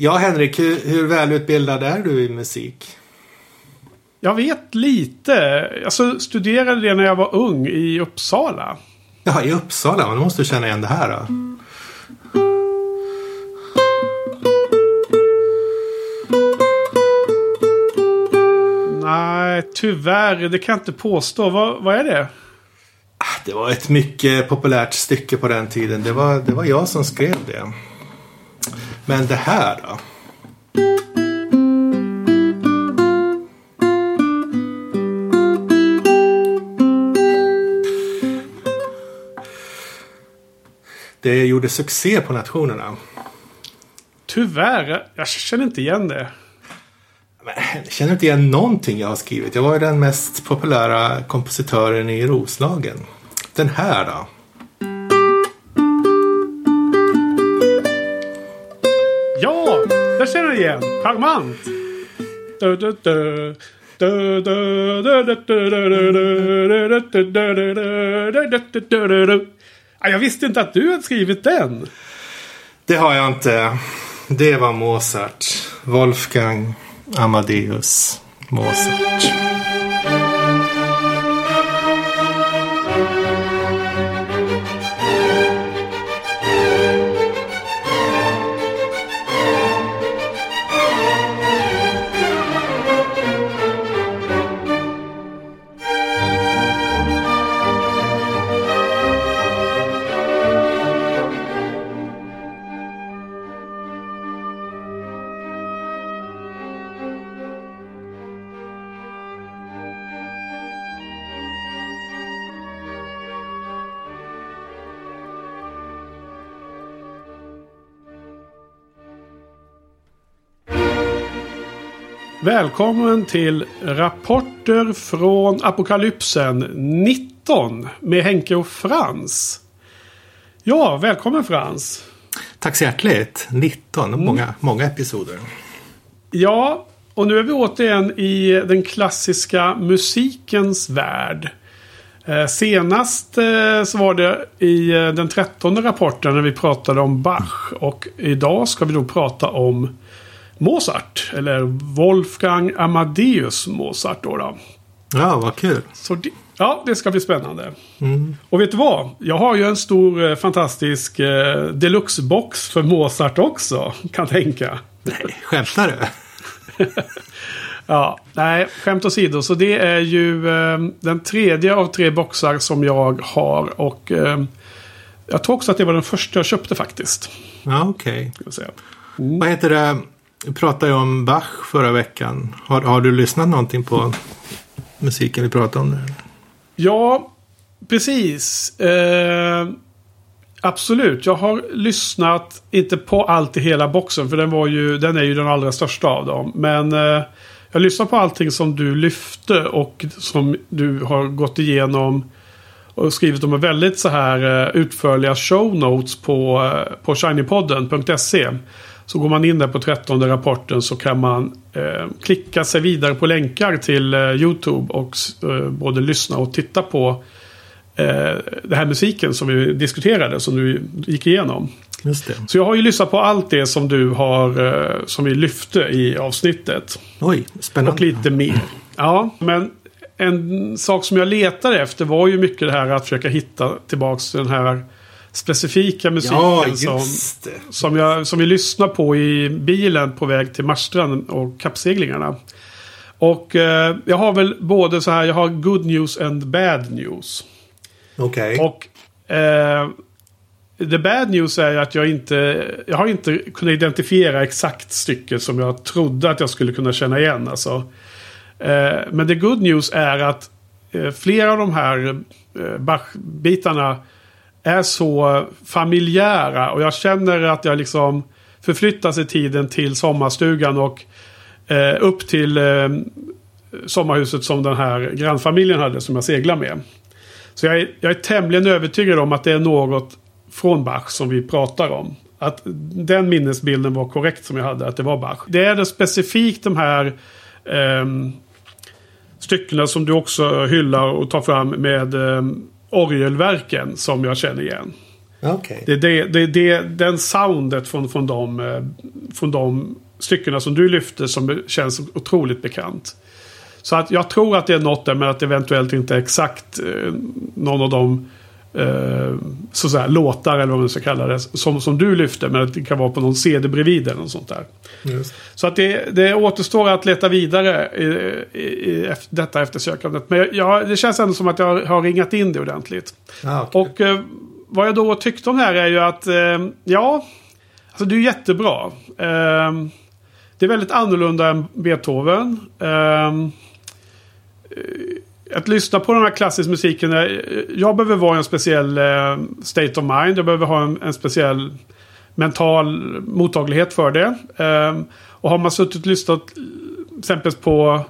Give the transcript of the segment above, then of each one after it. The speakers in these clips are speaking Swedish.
Ja, Henrik, hur, hur välutbildad är du i musik? Jag vet lite. Jag studerade det när jag var ung i Uppsala. Ja, i Uppsala? Då måste du känna igen det här då. Nej, tyvärr. Det kan jag inte påstå. Vad, vad är det? Ah, det var ett mycket populärt stycke på den tiden. Det var, det var jag som skrev det. Men det här då? Det gjorde succé på nationerna. Tyvärr, jag känner inte igen det. Jag känner inte igen någonting jag har skrivit. Jag var ju den mest populära kompositören i Roslagen. Den här då? Känner igen. Charmant. Du, du, du. Jag visste inte att du hade skrivit den. Det har jag inte. Det var Mozart. Wolfgang Amadeus Mozart. Välkommen till Rapporter från Apokalypsen 19 med Henke och Frans. Ja, välkommen Frans. Tack så hjärtligt. 19, mm. många, många episoder. Ja, och nu är vi återigen i den klassiska musikens värld. Eh, senast eh, så var det i eh, den trettonde rapporten när vi pratade om Bach. Och idag ska vi då prata om Mozart. Eller Wolfgang Amadeus Mozart då. då. Ja, vad kul. Så det, ja, det ska bli spännande. Mm. Och vet du vad? Jag har ju en stor fantastisk eh, deluxe-box för Mozart också. Kan tänka. Nej, skämtar du? ja, nej, skämt åsido. Så det är ju eh, den tredje av tre boxar som jag har. Och eh, jag tror också att det var den första jag köpte faktiskt. Ja, okej. Okay. Mm. Vad heter det? Vi pratade ju om Bach förra veckan. Har, har du lyssnat någonting på musiken vi pratade om? Nu? Ja, precis. Eh, absolut. Jag har lyssnat, inte på allt i hela boxen. För den, var ju, den är ju den allra största av dem. Men eh, jag lyssnar på allting som du lyfte och som du har gått igenom. Och skrivit om väldigt så här eh, utförliga show notes på, eh, på shinypodden.se. Så går man in där på trettonde rapporten så kan man eh, klicka sig vidare på länkar till eh, YouTube och eh, både lyssna och titta på eh, den här musiken som vi diskuterade, som du gick igenom. Just det. Så jag har ju lyssnat på allt det som du har, eh, som vi lyfte i avsnittet. Oj, spännande. Och lite mer. Ja, men en sak som jag letade efter var ju mycket det här att försöka hitta tillbaks den här specifika musiken ja, som, som, jag, som vi lyssnar på i bilen på väg till Marstrand och kappseglingarna. Och eh, jag har väl både så här, jag har good news and bad news. Okej. Okay. Och eh, the bad news är att jag inte, jag har inte kunnat identifiera exakt stycket som jag trodde att jag skulle kunna känna igen. Alltså. Eh, men the good news är att eh, flera av de här eh, Bach-bitarna är så familjära. Och jag känner att jag liksom förflyttas i tiden till sommarstugan och eh, upp till eh, sommarhuset som den här grannfamiljen hade som jag seglar med. Så jag är, jag är tämligen övertygad om att det är något från Bach som vi pratar om. Att den minnesbilden var korrekt som jag hade, att det var Bach. Det är det specifikt de här eh, styckena som du också hyllar och tar fram med eh, orgelverken som jag känner igen. Okay. Det är det, det, det, den soundet från, från, de, eh, från de styckena som du lyfte som känns otroligt bekant. Så att jag tror att det är något där men att det eventuellt inte är exakt eh, någon av de eh, så att säga, låtar eller vad man ska kalla det som, som du lyfte. Men att det kan vara på någon CD bredvid eller något sånt där. Just. Så att det, det återstår att leta vidare i, i, i detta eftersökandet. Men jag, det känns ändå som att jag har ringat in det ordentligt. Ah, okay. Och eh, vad jag då tyckte om det här är ju att eh, ja, alltså det är jättebra. Eh, det är väldigt annorlunda än Beethoven. Att lyssna på den här klassiska musiken. Jag behöver vara i en speciell uh, state of mind. Jag behöver ha en, en speciell mental mottaglighet för det. Um, och har man suttit och lyssnat exempelvis på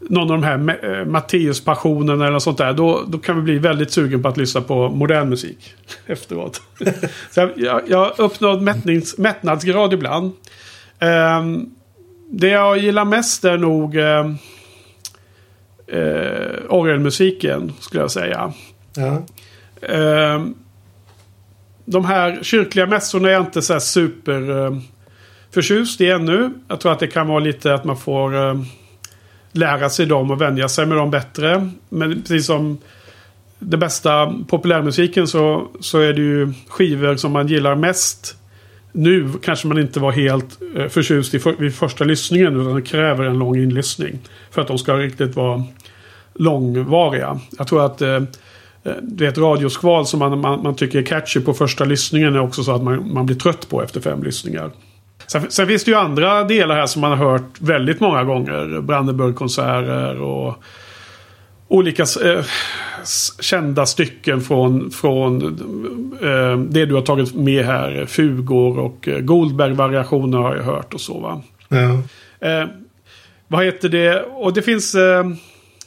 någon av de här Matteus-passionen eller något sånt där. Då, då kan vi bli väldigt sugen på att lyssna på modern musik efteråt. Så jag, jag uppnått mättnings, mättnadsgrad ibland. Um, det jag gillar mest är nog eh, orgelmusiken skulle jag säga. Ja. Eh, de här kyrkliga mässorna är jag inte så här super eh, förtjust i ännu. Jag tror att det kan vara lite att man får eh, lära sig dem och vänja sig med dem bättre. Men precis som det bästa populärmusiken så, så är det ju skivor som man gillar mest nu kanske man inte var helt eh, förtjust i för, vid första lyssningen. Utan det kräver en lång inlyssning. För att de ska riktigt vara långvariga. Jag tror att eh, eh, det är ett radioskval som man, man, man, tycker är catchy på första lyssningen. är också så att man, man blir trött på efter fem lyssningar. Sen, sen finns det ju andra delar här som man har hört väldigt många gånger. Brandenburgkonserter och olika eh, kända stycken från, från eh, det du har tagit med här. Fugor och eh, Goldberg-variationer har jag hört och så va. Ja. Eh, vad heter det? Och det finns eh,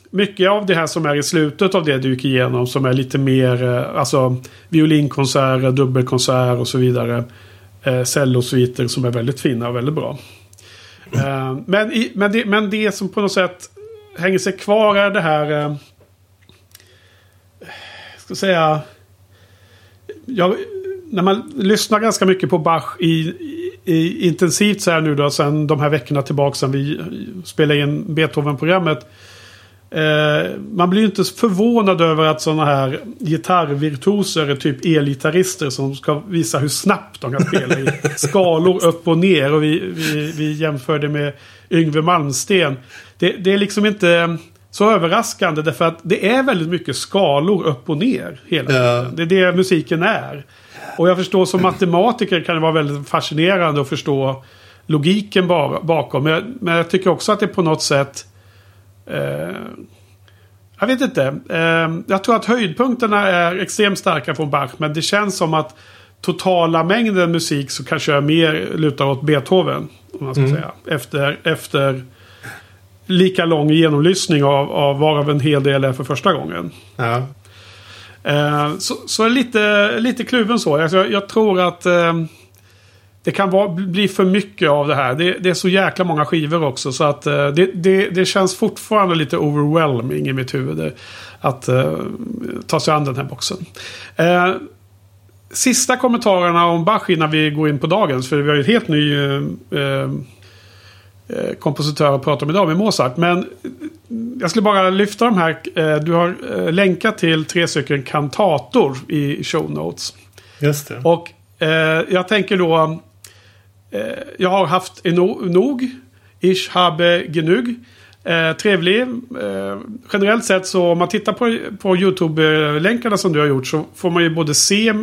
mycket av det här som är i slutet av det du gick igenom. Som är lite mer eh, alltså violinkonserter, dubbelkonserter och så vidare. Eh, cellosviter som är väldigt fina och väldigt bra. Eh, men, i, men, det, men det som på något sätt hänger sig kvar är det här... Eh, ska säga... Jag, när man lyssnar ganska mycket på Bach i, i, intensivt så här nu då. Sen de här veckorna tillbaka sen vi spelade in Beethoven-programmet. Eh, man blir ju inte förvånad över att sådana här gitarrvirtuoser är typ elgitarrister som ska visa hur snabbt de kan spela i skalor upp och ner. Och vi, vi, vi jämför det med Yngve Malmsten. Det, det är liksom inte så överraskande därför att det är väldigt mycket skalor upp och ner hela tiden. Ja. Det är det musiken är. Och jag förstår som matematiker kan det vara väldigt fascinerande att förstå logiken bakom. Men jag, men jag tycker också att det på något sätt Eh, jag vet inte. Eh, jag tror att höjdpunkterna är extremt starka från Bach. Men det känns som att totala mängden musik så kanske jag mer lutar åt Beethoven. Om man ska mm. säga. Efter, efter lika lång genomlyssning av, av varav en hel del är för första gången. Ja. Eh, så, så lite, lite kluven så. Alltså, jag, jag tror att eh, det kan vara, bli för mycket av det här. Det, det, är så jäkla många skivor också. Så att uh, det, det, det, känns fortfarande lite overwhelming i mitt huvud. Att uh, ta sig an den här boxen. Uh, sista kommentarerna om Bach innan vi går in på dagens. För vi har ju ett helt ny kompositör att prata om idag med Mozart. Men jag skulle bara lyfta de här. Du har länkat till tre stycken kantator i show notes. Just det. Och jag tänker då Eh, jag har haft nog. Ich habe genug. Eh, trevlig. Eh, generellt sett så om man tittar på, på YouTube-länkarna som du har gjort så får man ju både se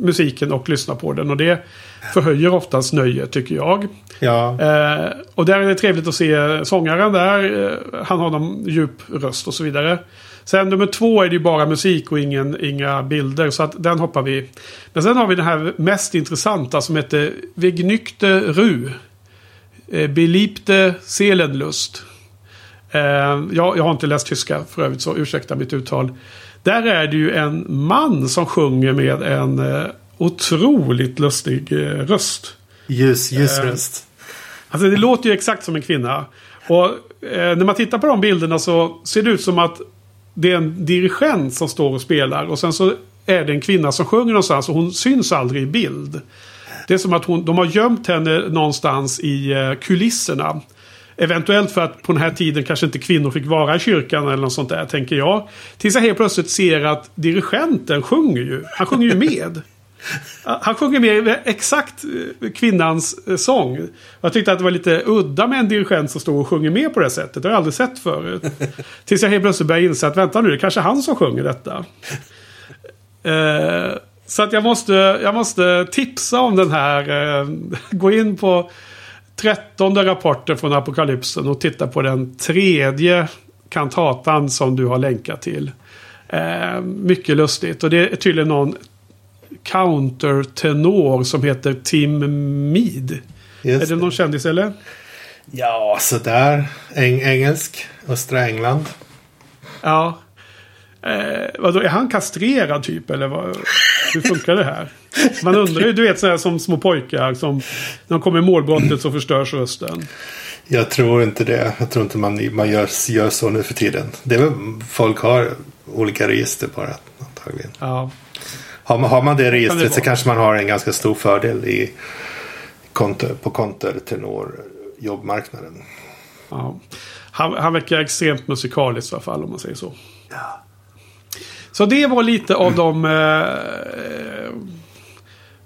musiken och lyssna på den. Och det förhöjer oftast nöjet tycker jag. Ja. Eh, och där är det trevligt att se sångaren där. Eh, han har någon djup röst och så vidare. Sen nummer två är det ju bara musik och ingen, inga bilder. Så att den hoppar vi. Men sen har vi den här mest intressanta som heter Vignykte Ru. Eh, Beliebte Seelenlust. Eh, jag, jag har inte läst tyska för övrigt så ursäkta mitt uttal. Där är det ju en man som sjunger med en eh, otroligt lustig eh, röst. Ljus, ljus röst. Alltså det låter ju exakt som en kvinna. Och eh, när man tittar på de bilderna så ser det ut som att det är en dirigent som står och spelar. Och sen så är det en kvinna som sjunger någonstans och hon syns aldrig i bild. Det är som att hon, de har gömt henne någonstans i eh, kulisserna. Eventuellt för att på den här tiden kanske inte kvinnor fick vara i kyrkan eller något sånt där, tänker jag. Tills jag helt plötsligt ser att dirigenten sjunger ju. Han sjunger ju med. Han sjunger med exakt eh, kvinnans eh, sång. Jag tyckte att det var lite udda med en dirigent som står och sjunger med på det sättet. Det har jag aldrig sett förut. Tills jag helt plötsligt började inse att vänta nu, det är kanske är han som sjunger detta. Eh, så att jag måste, jag måste tipsa om den här. gå in på trettonde rapporten från Apokalypsen och titta på den tredje kantatan som du har länkat till. mycket lustigt. Och det är tydligen någon countertenor som heter Tim Mead. Just är det någon kändis eller? Ja, sådär. Eng engelsk. Östra England. Ja. Eh, vadå, är han kastrerad typ? Eller vad, hur funkar det här? Man undrar ju, du vet sådär som små pojkar. Som, när de kommer i målbrottet så förstörs rösten. Jag tror inte det. Jag tror inte man, man gör, gör så nu för tiden. Det är väl, folk har olika register bara antagligen. Ja. Har man, har man det registret det så kanske man har en ganska stor fördel i konter, på kontertenor-jobbmarknaden. Ja. Han, han verkar extremt musikalisk i alla fall om man säger så. Ja. Så det var lite av de eh,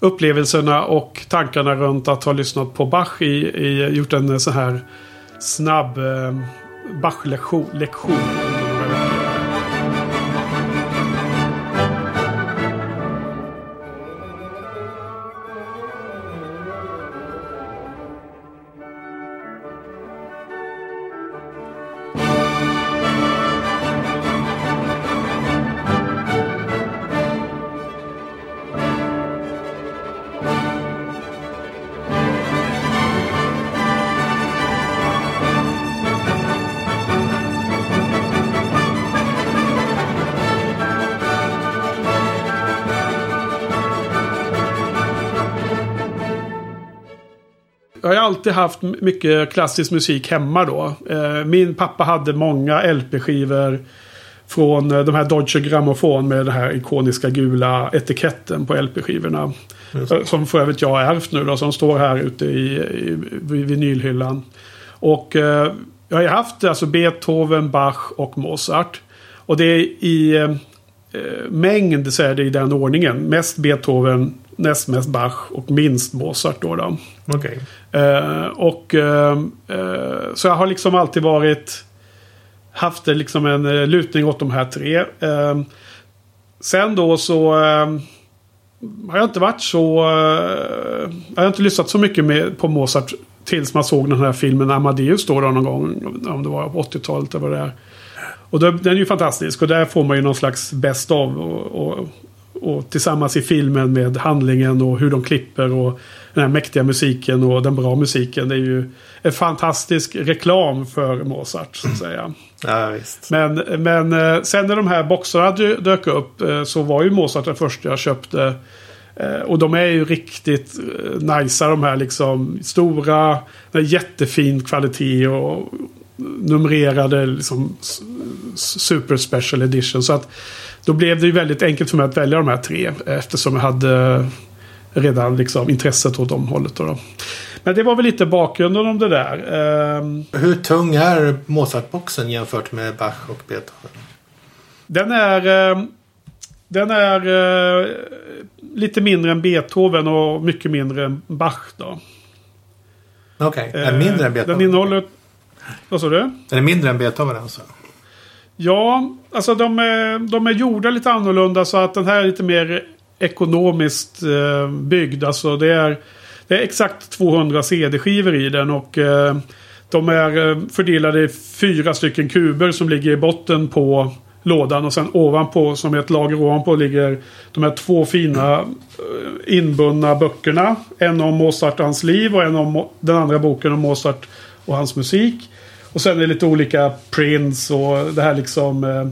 upplevelserna och tankarna runt att ha lyssnat på Bach i, i gjort en så här snabb eh, Bach-lektion. Lektion. Alltid haft mycket klassisk musik hemma då. Eh, min pappa hade många LP-skivor. Från eh, de här Deutsche Grammophon med den här ikoniska gula etiketten på LP-skivorna. Som för övrigt jag har ärvt nu då. Som står här ute i, i vinylhyllan. Och eh, jag har haft alltså Beethoven, Bach och Mozart. Och det är i eh, mängd så är det i den ordningen. Mest Beethoven, näst mest Bach och minst Mozart. Då, då. Okay. Uh, och uh, uh, Så jag har liksom alltid varit haft liksom en lutning åt de här tre. sen då så har jag inte varit så... jag har inte lyssnat så mycket med, på Mozart tills man såg den här filmen Amadeus då, då någon gång. Om det var på 80-talet eller vad det är. Och den är ju fantastisk och där får man ju någon slags best of. Och, och, och tillsammans i filmen med handlingen och hur de klipper och den här mäktiga musiken och den bra musiken. Det är ju en fantastisk reklam för Mozart så att säga. Ja, visst. Men, men eh, sen när de här boxarna dök upp eh, så var ju Mozart den första jag köpte. Eh, och de är ju riktigt nice de här liksom stora, jättefin kvalitet och numrerade liksom super special edition. Så att då blev det ju väldigt enkelt för mig att välja de här tre eftersom jag hade redan liksom intresset åt de hållet. Då, Men det var väl lite bakgrunden om det där. Um, Hur tung är Mozart-boxen jämfört med Bach och Beethoven? Den är... Uh, den är uh, lite mindre än Beethoven och mycket mindre än Bach då. Okej, okay. är mindre än Beethoven? Den innehåller... Vad sa du? Den är mindre än Beethoven alltså? Ja, alltså de är, de är gjorda lite annorlunda så att den här är lite mer ekonomiskt eh, byggd. Alltså det är, det är exakt 200 CD-skivor i den och eh, de är eh, fördelade i fyra stycken kuber som ligger i botten på lådan och sen ovanpå som ett lager ovanpå ligger de här två fina eh, inbundna böckerna. En om Mozart och hans liv och en om den andra boken om Mozart och hans musik. Och sen är det lite olika prints och det här liksom eh,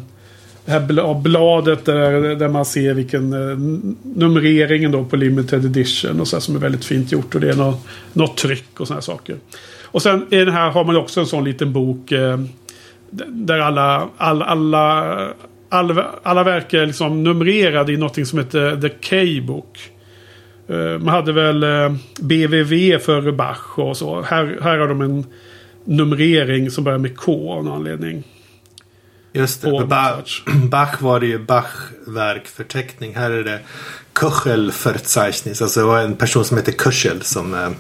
det här bladet där, där man ser vilken eh, numreringen då på limited edition och så här, som är väldigt fint gjort. Och det är något, något tryck och sådana saker. Och sen i den här har man också en sån liten bok. Eh, där alla, alla, alla, alla, alla verk är liksom numrerade i något som heter The K-book. Man hade väl BVV för Bach och så. Här, här har de en numrering som börjar med K av någon anledning. Just det. På Bach, Bach var det ju Bach-verkförteckning. Här är det Köchel-Verzeichnis. Alltså det var en person som heter Köchel som eh,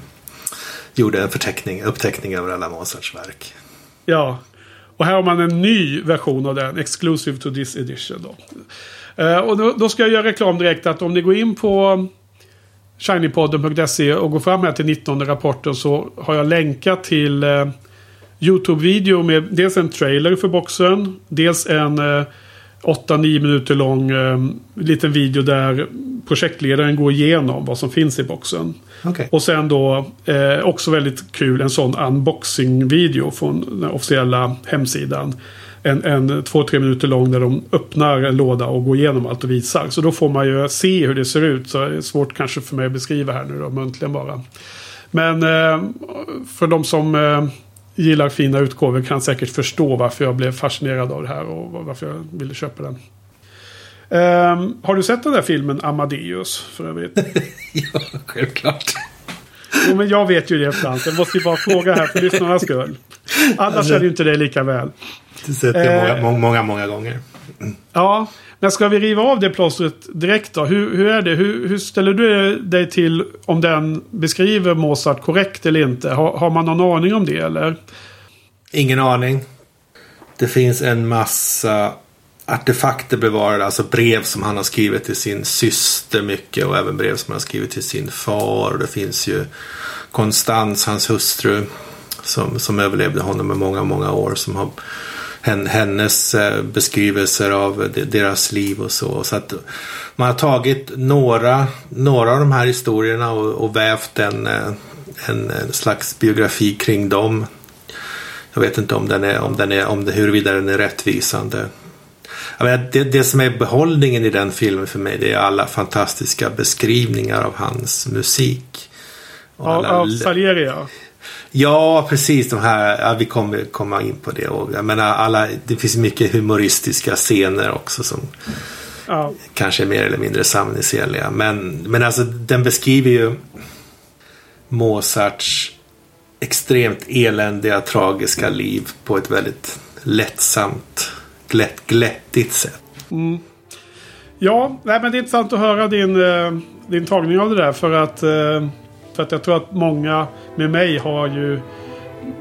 gjorde en förteckning, uppteckning över alla Mozarts verk. Ja. Och här har man en ny version av den. Exclusive to this edition. Då. Eh, och då, då ska jag göra reklam direkt att om ni går in på shinypodden.se och går fram här till 19 rapporten så har jag länkat till eh, YouTube-video med dels en trailer för boxen. Dels en eh, 8-9 minuter lång eh, liten video där projektledaren går igenom vad som finns i boxen. Okej. Och sen då eh, också väldigt kul en sån unboxing-video från den officiella hemsidan. En, en två, tre minuter lång där de öppnar en låda och går igenom allt och visar. Så då får man ju se hur det ser ut. Så det är svårt kanske för mig att beskriva här nu då, muntligen bara. Men eh, för de som eh, gillar fina utgåvor kan säkert förstå varför jag blev fascinerad av det här och varför jag ville köpa den. Ehm, har du sett den där filmen Amadeus för övrigt? ja, självklart. Jo, men jag vet ju det Frans. Jag måste ju bara fråga här för lyssnarnas skull. Annars Alltså- är det ju inte det lika väl. Det sett det Eh. många, många, många, många gånger. Ja, men ska vi riva av det plåstret direkt då? Hur, hur är det? Hur, hur ställer du dig till om den beskriver Mozart korrekt eller inte? Har, har man någon aning om det eller? Ingen aning. Det finns en massa artefakter bevarade, alltså brev som han har skrivit till sin syster mycket och även brev som han har skrivit till sin far. Och det finns ju Konstans, hans hustru, som, som överlevde honom i många, många år. Som har hennes eh, beskrivelser av de- deras liv och så. Så att man har tagit några, några av de här historierna och, och vävt en, eh, en, en slags biografi kring dem. Jag vet inte om den är, om den är, om det, huruvida den är rättvisande. Menar, det, det som är behållningen i den filmen för mig det är alla fantastiska beskrivningar av hans musik. Av, alla- av Salieri ja. Ja, precis. De här, ja, vi kommer komma in på det. Och, jag menar, alla, det finns mycket humoristiska scener också som ja. kanske är mer eller mindre sanningsenliga. Men, men alltså den beskriver ju Mozarts extremt eländiga, tragiska liv på ett väldigt lättsamt, glätt, glättigt sätt. Ja, nej, men det är intressant att höra din, eh, din tagning av det där. För att, eh, för att jag tror att många med mig har ju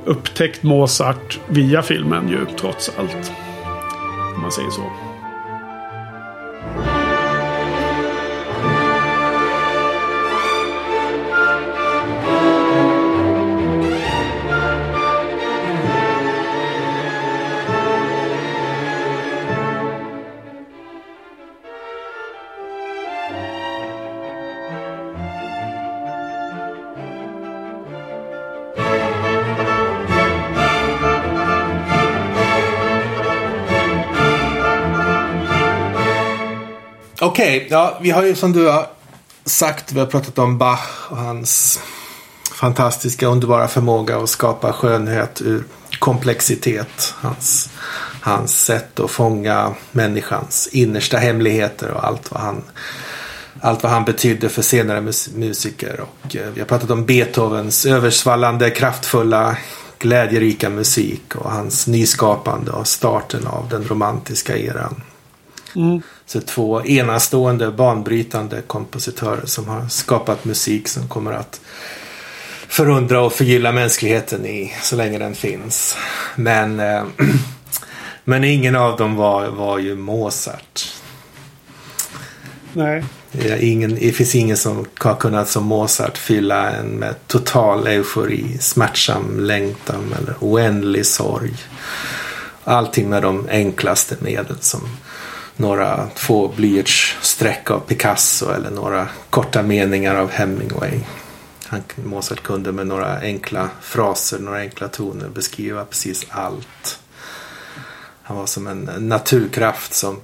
upptäckt Mozart via filmen ju trots allt. Om man säger så. Okej, ja, vi har ju som du har sagt, vi har pratat om Bach och hans fantastiska, underbara förmåga att skapa skönhet ur komplexitet. Hans, hans sätt att fånga människans innersta hemligheter och allt vad han allt vad han betydde för senare mus musiker. Och, eh, vi har pratat om Beethovens översvallande, kraftfulla, glädjerika musik och hans nyskapande och starten av den romantiska eran. Mm. Så två enastående, banbrytande kompositörer som har skapat musik som kommer att förundra och förgylla mänskligheten i så länge den finns. Men, eh, men ingen av dem var, var ju Mozart. Nej. Ingen, det finns ingen som har kunnat som Mozart fylla en med total eufori, smärtsam längtan eller oändlig sorg. Allting med de enklaste medel som några få blyertssträck av Picasso eller några korta meningar av Hemingway. Han, Mozart kunde med några enkla fraser, några enkla toner beskriva precis allt. Han var som en naturkraft som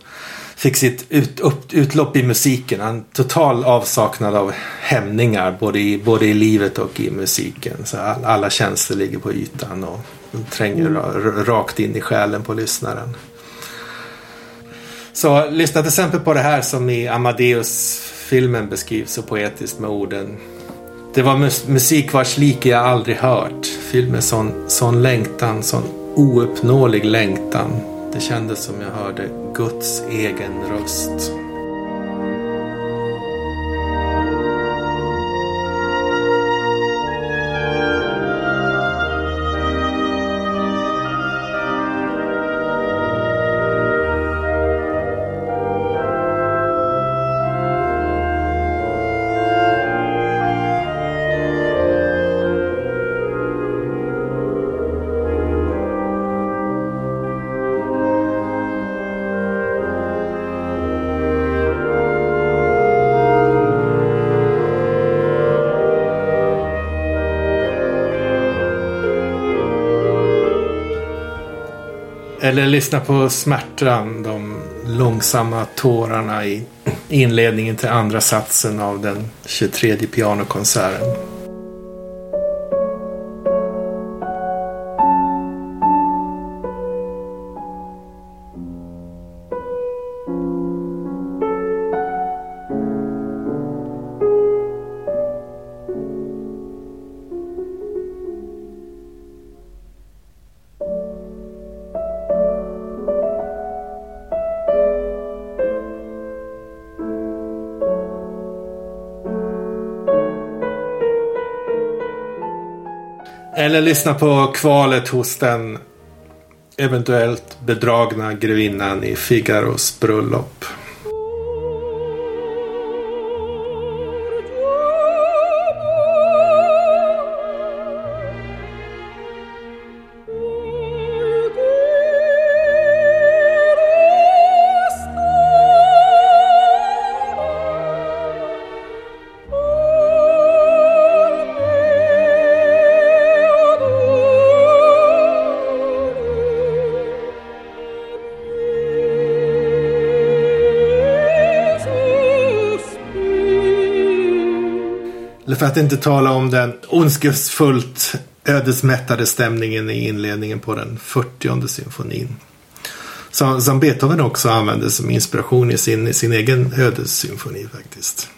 fick sitt ut, upp, utlopp i musiken. Han total avsaknad av hämningar både i, både i livet och i musiken. Så all, alla känslor ligger på ytan och tränger ra, rakt in i själen på lyssnaren. Så lyssna till exempel på det här som i Amadeus-filmen beskrivs så poetiskt med orden. Det var mus musik vars like jag aldrig hört. Fylld med sån, sån längtan, sån ouppnåelig längtan. Det kändes som jag hörde Guds egen röst. Eller lyssna på smärtan, de långsamma tårarna i inledningen till andra satsen av den 23 pianokonserten. Lyssna på kvalet hos den eventuellt bedragna grevinnan i Figaros bröllop. För att inte tala om den ondskefullt ödesmättade stämningen i inledningen på den 40 symfonin. Som, som Beethoven också använde som inspiration i sin, i sin egen ödessymfoni faktiskt.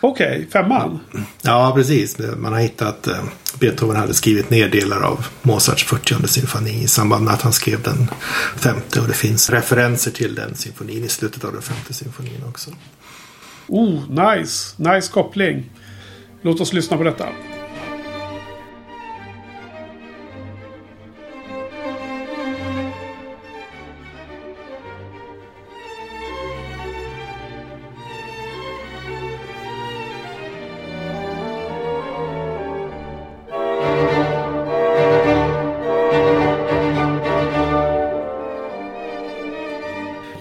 Okej, okay, femman? Ja, precis. Man har hittat eh, Beethoven hade skrivit ner delar av Mozarts 40 symfoni i samband med att han skrev den femte. Och det finns referenser till den symfonin i slutet av den femte symfonin också. Oh, nice! Nice koppling. Låt oss lyssna på detta.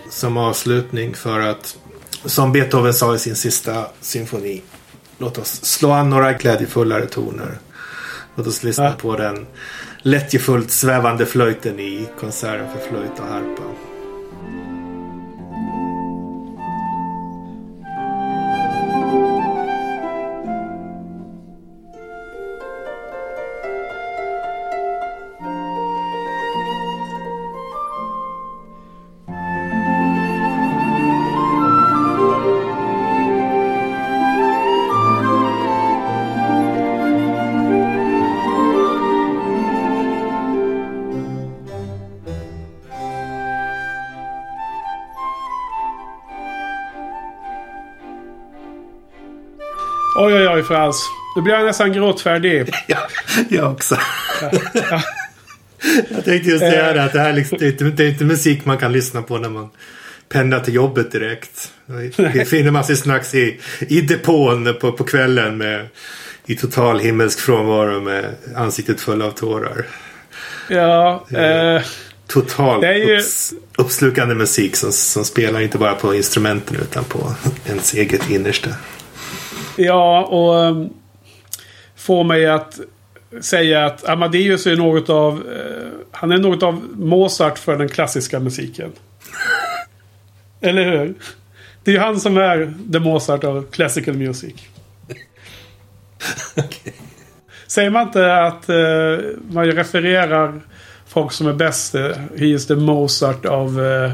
Som avslutning för att som Beethoven sa i sin sista symfoni Låt oss slå an några glädjefullare toner. Låt oss lyssna ja. på den lättjefullt svävande flöjten i konserten för flöjt och harpa. Oj Frans. Nu blir jag nästan gråtfärdig. ja, jag också. Ja. jag tänkte just säga det att det här liksom, det, är inte, det är inte musik man kan lyssna på när man pendlar till jobbet direkt. Det finner man sig strax i, i depån på, på kvällen med, i total himmelsk frånvaro med ansiktet full av tårar. Ja. Eh, Totalt ju... upps, uppslukande musik som, som spelar inte bara på instrumenten utan på ens eget innersta. Ja, och um, får mig att säga att Amadeus är något av... Uh, han är något av Mozart för den klassiska musiken. Eller hur? Det är ju han som är the Mozart av classical music. okay. Säger man inte att uh, man refererar folk som är bäst? Uh, he is the Mozart av uh,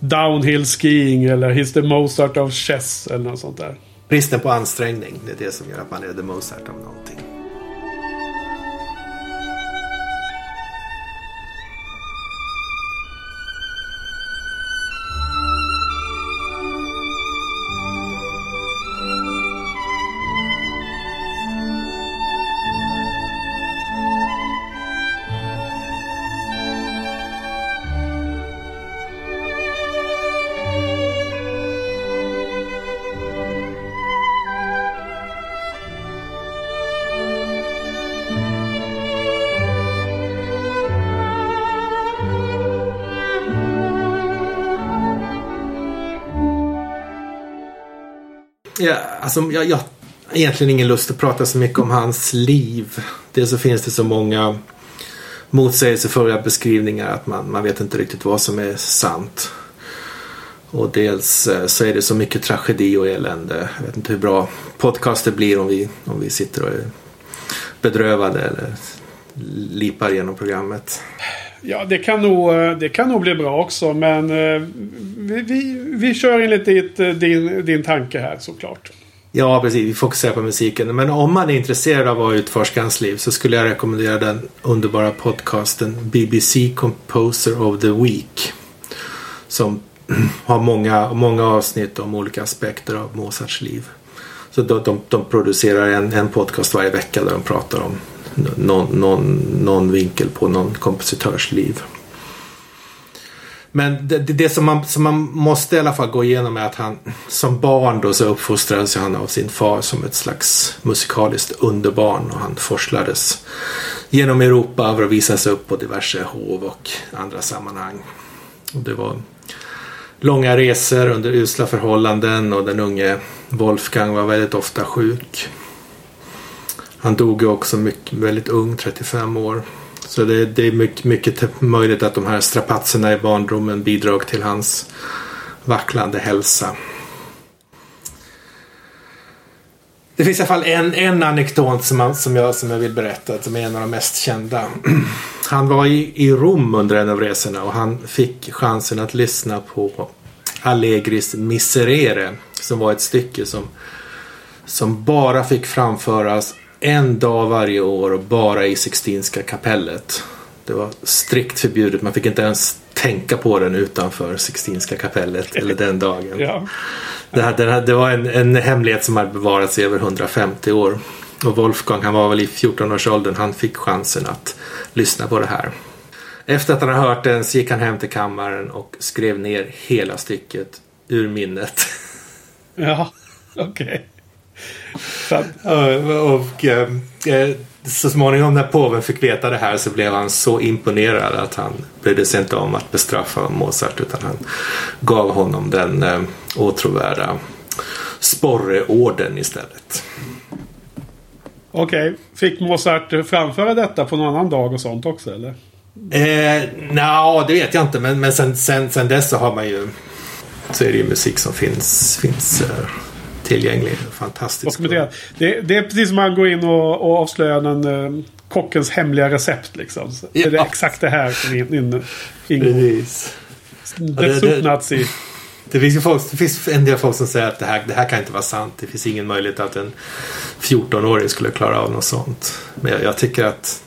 downhill skiing eller He's the Mozart of chess eller något sånt där. Bristen på ansträngning, det är det som gör att man är the Mozart av någonting. Alltså, jag, jag har egentligen ingen lust att prata så mycket om hans liv. Dels så finns det så många motsägelsefulla beskrivningar att man, man vet inte riktigt vad som är sant. Och dels eh, så är det så mycket tragedi och elände. Jag vet inte hur bra podcaster blir om vi, om vi sitter och är bedrövade eller lipar genom programmet. Ja, det kan nog, eh, det kan nog bli bra också. Men eh, vi, vi, vi kör enligt ditt, din, din tanke här såklart. Ja, precis. Vi fokuserar på musiken. Men om man är intresserad av att utforska hans liv så skulle jag rekommendera den underbara podcasten BBC Composer of the Week. Som har många, många avsnitt om olika aspekter av Mozarts liv. Så de, de, de producerar en, en podcast varje vecka där de pratar om någon, någon, någon vinkel på någon kompositörs liv. Men det, det som, man, som man måste i alla fall gå igenom är att han som barn då så uppfostrades han av sin far som ett slags musikaliskt underbarn och han forslades genom Europa för att visa sig upp på diverse hov och andra sammanhang. Och det var långa resor under usla förhållanden och den unge Wolfgang var väldigt ofta sjuk. Han dog ju också mycket, väldigt ung, 35 år. Så det, det är mycket, mycket möjligt att de här strapatserna i barndomen bidrog till hans vacklande hälsa. Det finns i alla fall en, en anekdot som, som, jag, som jag vill berätta, som är en av de mest kända. Han var i, i Rom under en av resorna och han fick chansen att lyssna på Allegris Miserere som var ett stycke som, som bara fick framföras en dag varje år och bara i Sixtinska kapellet. Det var strikt förbjudet. Man fick inte ens tänka på den utanför Sixtinska kapellet eller den dagen. Ja. Det, här, det, var en, en hemlighet som hade bevarats i över 150 år. Och Wolfgang, han var väl i 14-årsåldern, han fick chansen att lyssna på det här. Efter att han hade hört den så gick han hem till kammaren och skrev ner hela stycket ur minnet. Ja, okej. Okay. Och eh, så småningom när påven fick veta det här så blev han så imponerad att han brydde sig inte om att bestraffa Mozart utan han gav honom den eh, åtråvärda sporreorden istället. Okej, okay. fick Mozart framföra detta på någon annan dag och sånt också eller? Eh, Nja, det vet jag inte men, men sen, sen, sen dess så har man ju så är det ju musik som finns, finns eh, tillgänglig. Fantastisk. Det, det är precis som man går in och, och avslöjar den uh, kockens hemliga recept. Liksom. Så ja. Det är exakt det här som in, in, ingår. Precis. Det, det finns ju folk, det finns en del folk som säger att det här, det här kan inte vara sant. Det finns ingen möjlighet att en 14-åring skulle klara av något sånt. Men jag, jag, tycker att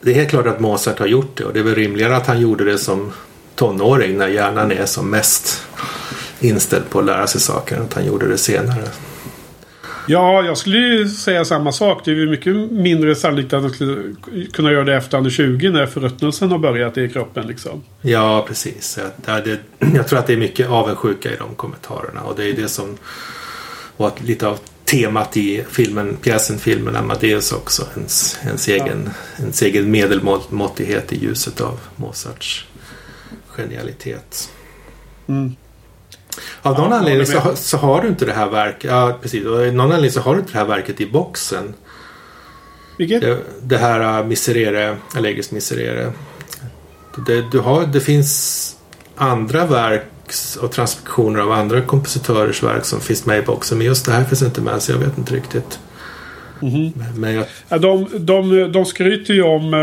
det är helt klart att Mozart har gjort det och det är väl rimligare att han gjorde det som tonåring när hjärnan är som mest inställd på att lära sig saker än att han gjorde det senare. Ja, jag skulle ju säga samma sak. Det är ju mycket mindre sannolikt att han skulle kunna göra det efter han är 20 när förruttnelsen har börjat i kroppen. Liksom. Ja, precis. Jag, det, jag tror att det är mycket avundsjuka i de kommentarerna och det är det som var lite av temat i filmen, pjäsen filmen Amadeus också. Ens, ens, egen, ja. ens egen medelmåttighet i ljuset av Mozarts genialitet. Mm. Av någon ja, anledning så, så, har du inte det här verket. Ja, precis. Av någon anledning så har du inte det här verket i boxen. Vilket? Det, det här uh, Miserere, Allegris Miserere. Det, du har, det finns andra verk och transkriptioner av andra kompositörers verk som finns med i boxen. Men just det här finns inte med så jag vet inte riktigt. Mm -hmm. Men jag... ja, de, de, de skryter ju om...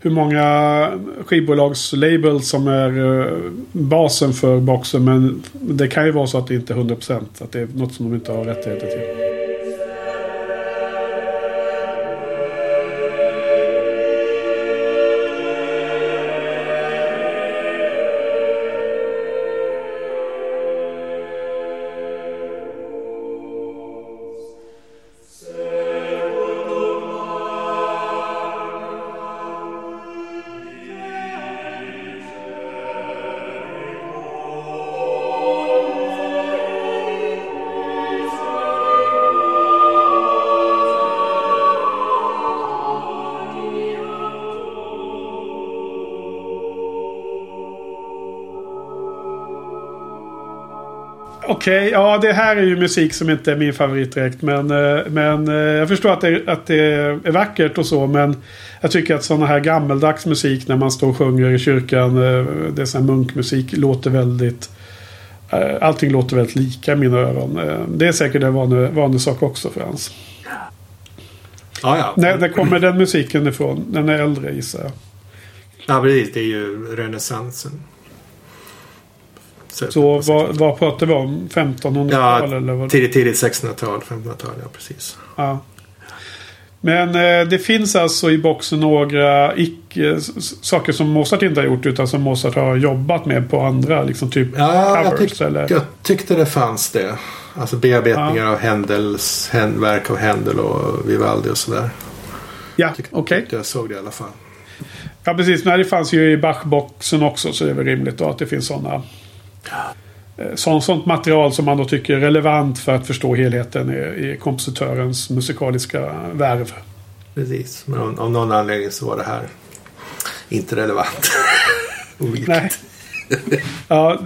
Hur många skivbolagslabels som är eh, basen för boxen. Men det kan ju vara så att det inte är 100%. Att det är något som de inte har rättigheter till. Okej, okay, ja det här är ju musik som inte är min favorit direkt. Men, eh, men eh, jag förstår att det, att det är vackert och så. Men jag tycker att sådana här gammeldags musik när man står och sjunger i kyrkan. Eh, det är sån här munkmusik. Låter väldigt... Allting låter väldigt lika i mina öron. Det är säkert en vanlig, vanlig sak också Frans. Ja, ja. När, när kommer den musiken ifrån? Den är äldre gissar jag. Ja, precis. Det är ju renässansen. Så vad, vad pratar vi om? 1500-tal? Ja, eller vad? tidigt, tidigt 1600-tal, 1500-tal, ja precis. Ja. Men eh, det finns alltså i boxen några icke, saker som Mozart inte har gjort utan som Mozart har jobbat med på andra. Liksom typ ja, covers, jag, tyck, eller? jag tyckte det fanns det. Alltså bearbetningar ja. av Händels verk av Händel och Vivaldi och sådär. Ja, okej. Okay. Jag såg det i alla fall. Ja, precis. Men det fanns ju i Bach-boxen också så det är väl rimligt då att det finns sådana Eh, så, sånt material som man då tycker är relevant för att förstå helheten i, i kompositörens musikaliska värv. Precis, men av, av någon anledning så var det här inte relevant. Nej. Ja,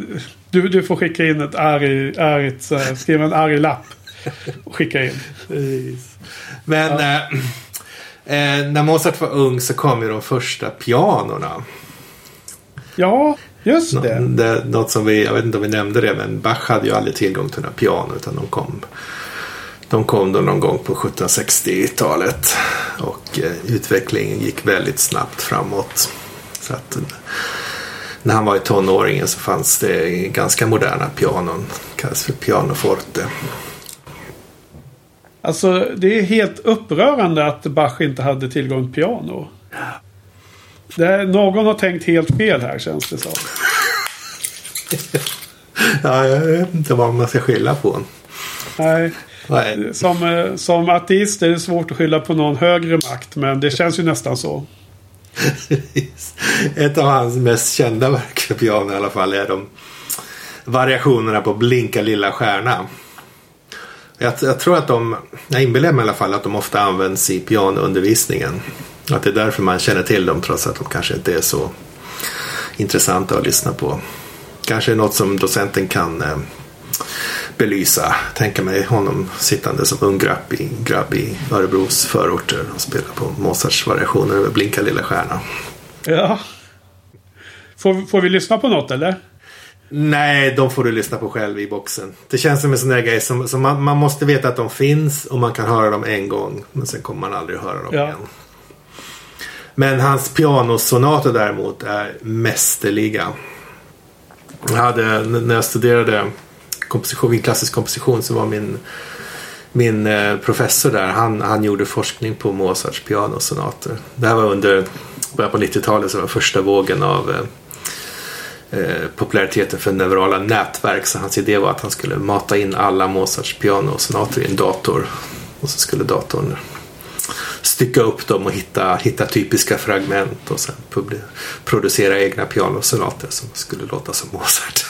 du, du får skicka in ett arg, argt, skriva en arg lapp. Och skicka in. Precis. Men ja. eh, eh, när Mozart var ung så kom ju de första pianorna. Ja, Just det. det. Något som vi, jag vet inte om vi nämnde det, men Bach hade ju aldrig tillgång till några piano utan de kom de kom då någon gång på 1760-talet och eh, utvecklingen gick väldigt snabbt framåt. Så att, eh, när han var i tonåringen så fanns det ganska moderna pianon, kallas för pianoforte. Alltså det är helt upprörande att Bach inte hade tillgång till piano. Det, någon har tänkt helt fel här känns det som. ja, jag vet inte vad man ska skylla på. Nej. Nej. Som, eh, som ateist är det svårt att skylla på någon högre makt. Men det känns ju nästan så. Ett av hans mest kända verk för piano i alla fall är de variationerna på Blinka lilla stjärna. Jag, jag tror att de, jag inbillar mig i alla fall att de ofta används i pianoundervisningen. Att det är därför man känner till dem trots att de kanske inte är så intressanta att lyssna på. Kanske något som docenten kan eh, belysa. Tänka mig honom sittande som ung grabb i, grabb i Örebros förorter och spela på Mozarts variationer över Blinka lilla stjärna. Ja. Får, får vi lyssna på något eller? Nej, de får du lyssna på själv i boxen. Det känns som en sån där grej som, som man, man, måste veta att de finns och man kan höra dem en gång. Men sen kommer man aldrig höra dem ja. igen. Men hans pianosonater däremot är mästerliga. Jag hade, när jag studerade komposition, klassisk komposition så var min, min eh, professor där, han, han gjorde forskning på Mozarts pianosonater. Det här var under början på 90-talet, så var första vågen av eh, eh, populariteten för neurala nätverk. Så hans idé var att han skulle mata in alla Mozarts pianosonater i en dator. Och så skulle datorn stycka upp dem och hitta, hitta typiska fragment och sen producera egna pianosonater som skulle låta som Mozart.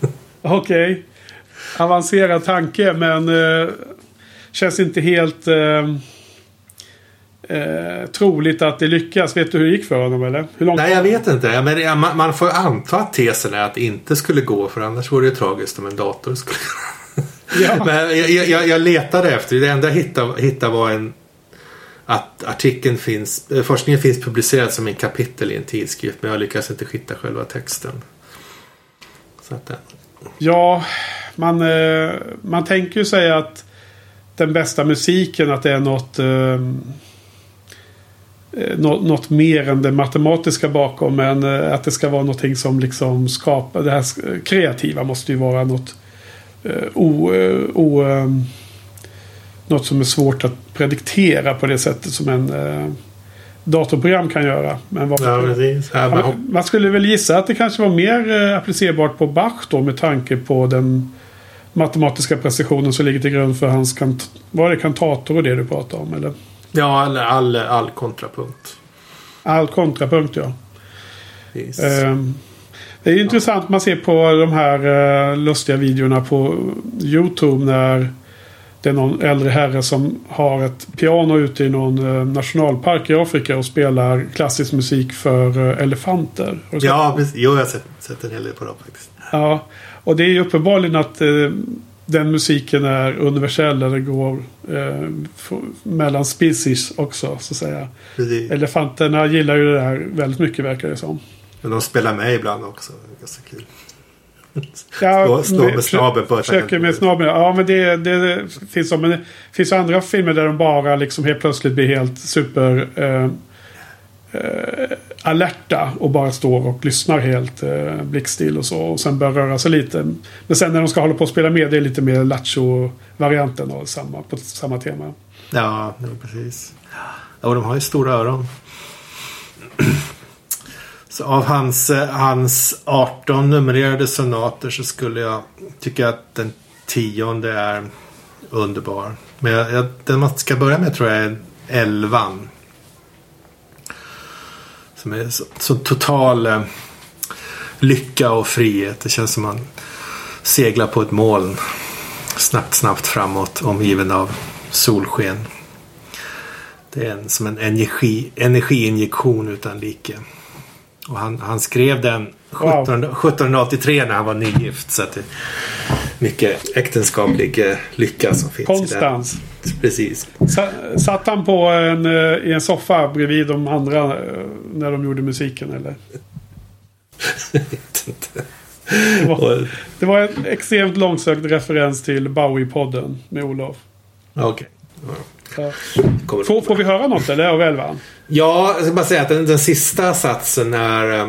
Okej. Okay. Avancerad tanke men eh, känns inte helt eh, eh, troligt att det lyckas. Vet du hur det gick för honom eller? Hur långt Nej jag vet inte. Men man, man får anta att tesen är att det inte skulle gå för annars vore det tragiskt om en dator skulle Ja. Men jag, jag, jag, letade efter, det enda jag hittade, hittade var en att artikeln finns, eh, forskningen finns publicerad som en kapitel i en tidskrift men jag lyckas inte hitta själva texten. Så att, eh. ja, man, eh, man tänker ju säga att den bästa musiken att det är något eh, något mer än det matematiska bakom. Men att det ska vara någonting som liksom skapar. Det här kreativa måste ju vara något o, o, ehm, något som är svårt att prediktera på det sättet som en eh, datorprogram kan göra. Men vad, Ja, precis. Ja, man, man skulle väl gissa att det kanske var mer eh, applicerbart på Bach då med tanke på den matematiska precisionen som ligger till grund för hans kant var det kantator och det du pratade om? Eller? ja, eller all, all kontrapunkt. All kontrapunkt ja. Precis. Ehm, Det är ju intressant man ser på de här eh, lustiga videorna på YouTube när det är någon äldre herre som har ett piano ute i någon eh, nationalpark i Afrika och spelar klassisk musik för eh, elefanter. Ja, precis. Jo, jag har sett, sett en hel del på dem faktiskt. Ja, och det är ju uppenbarligen att eh, den musiken är universell. Eller går eh, mellan species också, så att säga. Precis. Elefanterna gillar ju det där väldigt mycket, verkar det som. Men de spelar med ibland också. Det är ganska kul. Ja, Slå- med snabeln på Försöker med snabeln. Ja, men det, det finns så. Men det finns andra filmer där de bara liksom helt plötsligt blir helt super... Eh, eh, alerta och bara står och lyssnar helt eh, blickstill och så. Och sen börjar röra sig lite. Men sen när de ska hålla på och spela med det är lite mer lattjo-varianten av samma, på samma tema. Ja, precis. Ja, och de har ju stora öron. Så av hans, eh, hans 18 numrerade sonater så skulle jag tycka att den tionde är underbar. Men jag, jag, den man ska börja med tror jag är elvan. Som är så, så total eh, lycka och frihet. Det känns som man seglar på ett moln. Snabbt, snabbt framåt omgiven av solsken. Det är en, som en energi, energiinjektion utan like. Och han, han skrev den 17, 1783 när han var nygift. Så det är mycket äktenskaplig eh, lycka som finns Konstans. i den. Precis. Sa- Satt han på en, eh, i en soffa bredvid de andra eh, när de gjorde musiken eller? Jag vet inte. Det var, det var en extremt långsökt referens till Bowie-podden med Olof. Okej. Ja. Kommer- Får, får vi höra något eller av elvan? Ja, jag ska bara säga att den, den sista satsen är... Eh,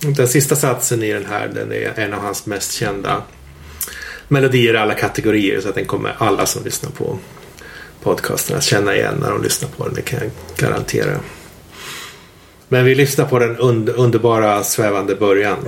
den sista satsen i den här den är en av hans mest kända melodier i alla kategorier. Så att den kommer alla som lyssnar på podcasten att känna igen när de lyssnar på den. Det kan jag garantera. Men vi lyssnar på den und, underbara svävande början.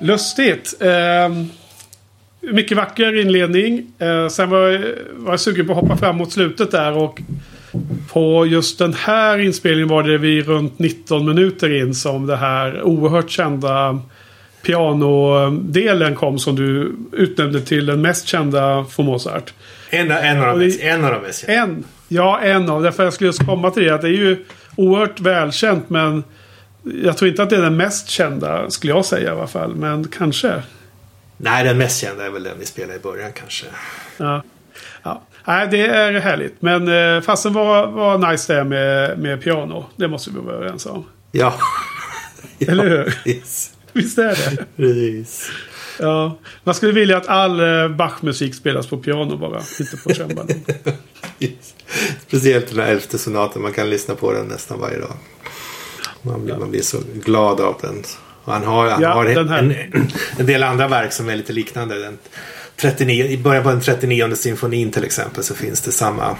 Lustigt. Eh, mycket vacker inledning. Eh, sen var jag, var jag sugen på att hoppa fram mot slutet där. Och på just den här inspelningen var det vi runt 19 minuter in som det här oerhört kända pianodelen kom som du utnämnde till den mest kända för Mozart. En, en, av, de mest, en av de mest kända. En. Ja, en av. Därför jag skulle just komma till det. Att det är ju oerhört välkänt men jag tror inte att det är den mest kända skulle jag säga i alla fall. Men kanske. Nej, den mest kända är väl den vi spelade i början kanske. Ja. ja. Nej, det är härligt. Men eh, fasen var, var nice det med, med piano. Det måste vi vara överens om. Ja. Eller hur? Precis. Visst är det? Precis. Ja, man skulle vilja att all eh, Bach-musik spelas på piano bara, inte på cembalo. Speciellt den här elfte sonaten. Man kan lyssna på den nästan varje dag. Man blir, man blir så glad av den. Och han har, han Ja, har en, en del andra verk som är lite liknande. Den 39, I början på den 39 symfonin till exempel så finns det samma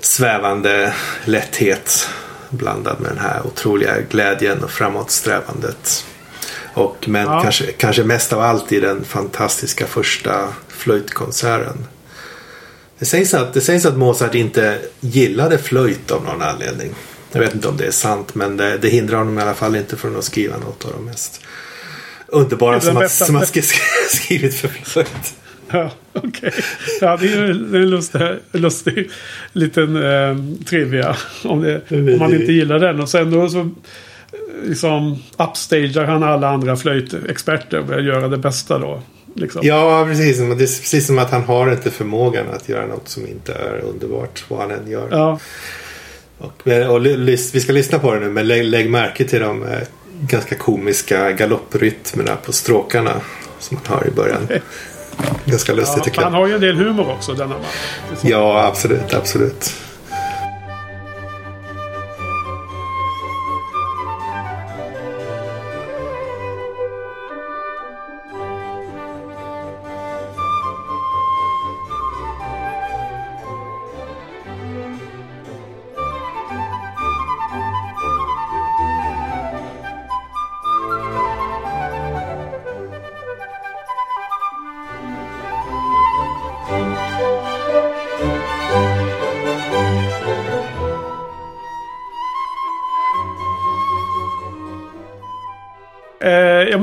svävande lätthet blandad med den här otroliga glädjen och framåtsträvandet. Och, men Ja. kanske, kanske mest av allt i den fantastiska första flöjtkonserten. Det sägs, att, det sägs att Mozart inte gillade flöjt av någon anledning. Jag vet inte om det är sant men det, det hindrar honom i alla fall inte från att skriva något av de mest underbara som bästa- som han sk- skrivit för flöjt. Ja, okej. Ja, det är en lustig, lustig liten eh, trivia. Om, det, om man inte gillar den. Och sen då så liksom upstagear han alla andra flöjtexperter och börjar göra det bästa då. Liksom. Ja, precis. Det är precis som att han har inte förmågan att göra något som inte är underbart vad han än gör. Ja, Och, och, vi ska lyssna på det nu men lägg, lägg märke till de eh, ganska komiska galopprytmerna på stråkarna som man har i början. Ganska lustigt ja, tycker han jag. har ju en del humor också denna man. Ja, absolut, absolut.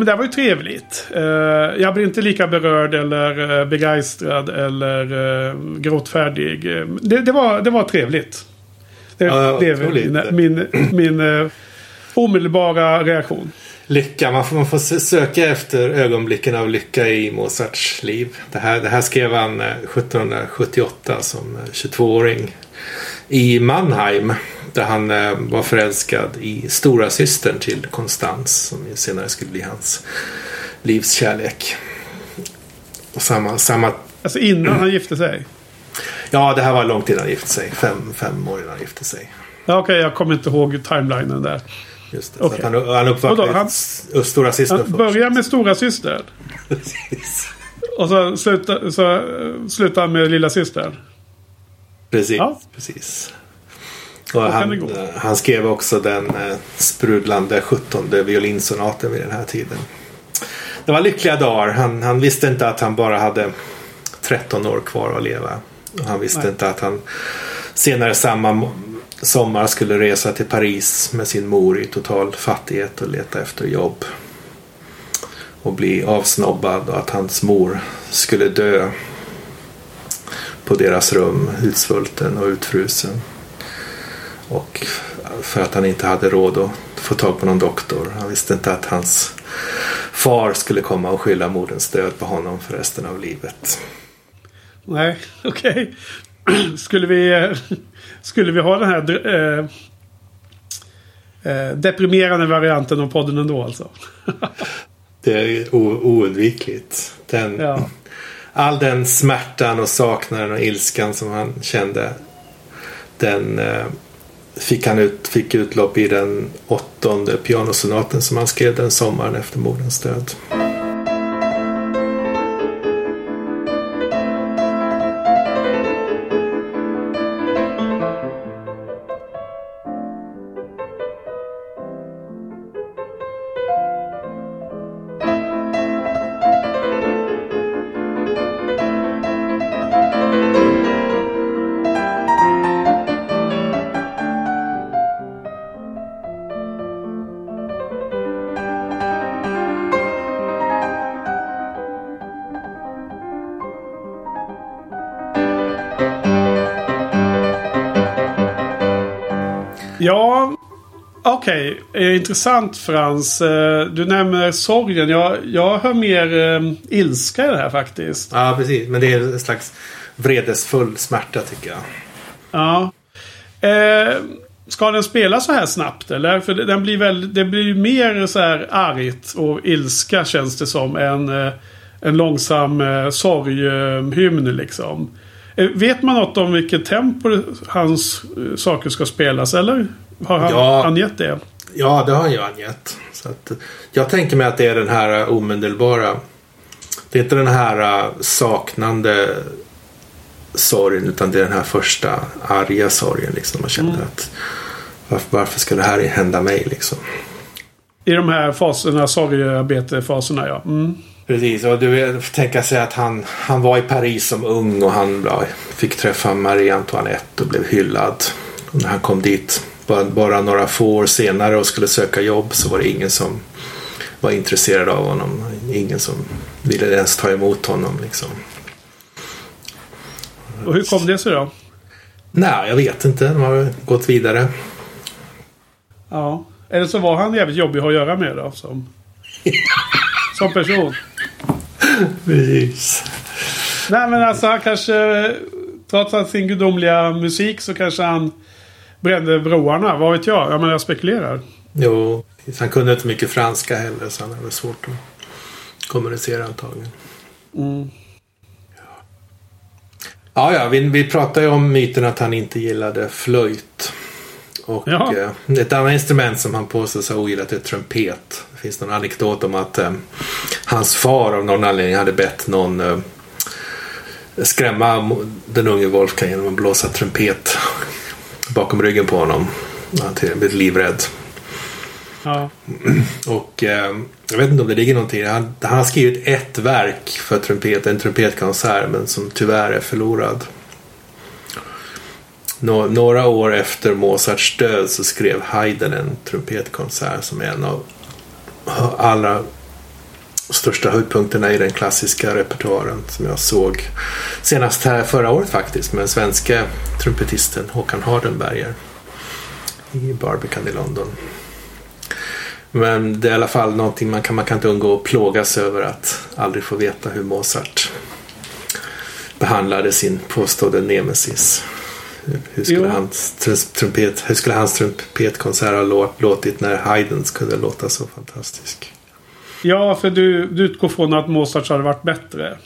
Men det var ju trevligt. Eh, jag blir inte lika berörd eller eh, begeistrad eller eh, gråtfärdig. Det, det, var, det var trevligt. Det, Ja, det är väl min, min, min omedelbara reaktion. Lycka, man får, man får sö- söka efter ögonblicken av lycka i Mozarts liv. Det här, det här skrev han eh, 1778 som eh, 22-åring i Mannheim. Där han eh, var förälskad i stora systern till Konstans som senare skulle bli hans livs kärlek. Och samma, samma, Alltså innan han gifte sig. ja, det här var långt innan han gifte sig. Fem, fem år innan han gifte sig. Ja, Okej, jag kommer inte ihåg timelinen där. Just det. Att han, han uppvaktade han- stora systern Han börjar med stora syster. Och så slutar, så eh, slutar han med lilla syster. Precis. Ja. precis. Han, han skrev också den eh, sprudlande 17 violinsonaten vid den här tiden. Det var lyckliga dagar. Han, han visste inte att han bara hade 13 år kvar att leva. Han visste Nej. inte att han senare samma sommar skulle resa till Paris med sin mor i total fattighet och leta efter jobb. Och bli avsnobbad och att hans mor skulle dö på deras rum utsvulten och utfrusen. Och för att han inte hade råd att få tag på någon doktor. Han visste inte att hans far skulle komma och skylla moderns död på honom för resten av livet. Nej, okej. Skulle vi... eh, Skulle vi ha den här eh, eh, deprimerande varianten av podden ändå alltså? Det är oundvikligt. Den, Ja. All den smärtan och saknaden och ilskan som han kände. Den eh, fick han ut, fick utlopp i den åttonde pianosonaten som han skrev den sommaren efter moderns död. Okej. Eh, Intressant Frans. Eh, Du nämner sorgen. Jag, jag hör mer eh, ilska i det här faktiskt. Ja, precis. Men det är en slags vredesfull smärta tycker jag. Ja. Eh, Ska den spela så här snabbt eller? För den blir väl, det blir ju mer så här argt och ilska känns det som. Än eh, en långsam eh, sorghymn liksom. Vet man något om vilket tempo hans saker ska spelas eller? Har han Ja. angett det? Ja, det har han ju angett. Så att, jag tänker mig att det är den här omedelbara. Det är inte den här eh, saknande sorgen utan det är den här första arga sorgen. Liksom. Man känner att varför, varför ska det här hända mig liksom? I de här faserna, sorgearbetefaserna ja. Mm. Precis, och du tänka sig att han, han var i Paris som ung och han ja, fick träffa Marie Antoinette och blev hyllad. Och när han kom dit bara, några få år senare och skulle söka jobb så var det ingen som var intresserad av honom. Ingen som ville ens ta emot honom. Liksom. Och hur kom det sig då? Nej, jag vet inte. De har gått vidare. Ja. Eller så var han jävligt jobbig att göra med då. Som, som person. Precis. Nej men alltså han kanske... Trots att sin gudomliga musik så kanske han brände broarna. Vad vet jag? Ja men jag spekulerar. Jo, han kunde inte mycket franska heller så han hade svårt att kommunicera antagligen. Mm. Ja, ja, vi, vi pratade ju om myten att han inte gillade flöjt. Och eh, ett annat instrument som han påstås ha ogillat är trumpet. Det finns någon anekdot om att eh, hans far av någon anledning hade bett någon eh, skrämma den unge Wolfgang genom att blåsa trumpet bakom ryggen på honom. Han till- blev livrädd. Ja. Och eh, jag vet inte om det ligger någonting. Han, han har skrivit ett verk för trumpet, en trumpetkonsert, men som tyvärr är förlorad. Nå, några år efter Mozarts död så skrev Haydn en trumpetkonsert som är en av allra största höjdpunkterna i den klassiska repertoaren som jag såg senast här förra året faktiskt med den svenska trumpetisten Håkan Hardenberger i Barbican i London. Men det är i alla fall någonting man kan, man kan inte undgå att plågas över att aldrig få veta hur Mozart behandlade sin påstådde nemesis. Hur- skulle, hans, tr- trumpet, hur skulle hans trumpetkonsert ha lå- låtit när Haydns kunde låta så fantastisk? Ja, för du, du utgår från att Mozart hade varit bättre.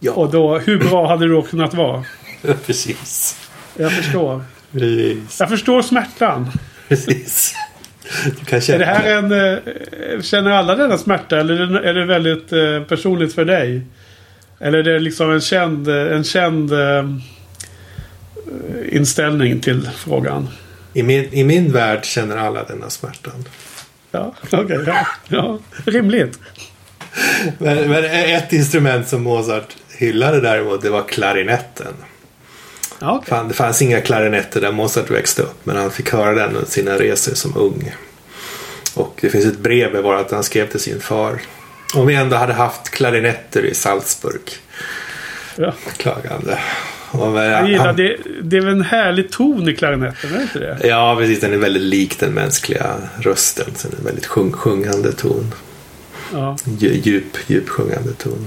Ja, Och då, hur bra hade det då kunnat vara? precis. Jag förstår. Precis. Jag förstår smärtan. precis. Du kan Är känna det här en... eh, Känner alla denna smärta? Eller är det- är väldigt eh, personligt för dig? Eller är det liksom en känd, en känd eh, inställning till frågan? I min, I min värld känner alla denna smärtan. Ja, okej. ja, ja. Rimligt. Men, men ett instrument som Mozart hyllade däremot det var klarinetten. Okej. Fan, det fanns inga klarinetter där Mozart växte upp men han fick höra den under sina resor som ung. Och det finns ett brev att han skrev till sin far. Om vi ändå hade haft klarinetter i Salzburg. Ja. Klagande. Jag gillar han, det. Det är väl en härlig ton i klarinetten, är det inte det? Ja, precis. Den är väldigt lik den mänskliga rösten. Så den är en väldigt sjung, sjungande ton. Ja. Dju- Djup, djup sjungande ton.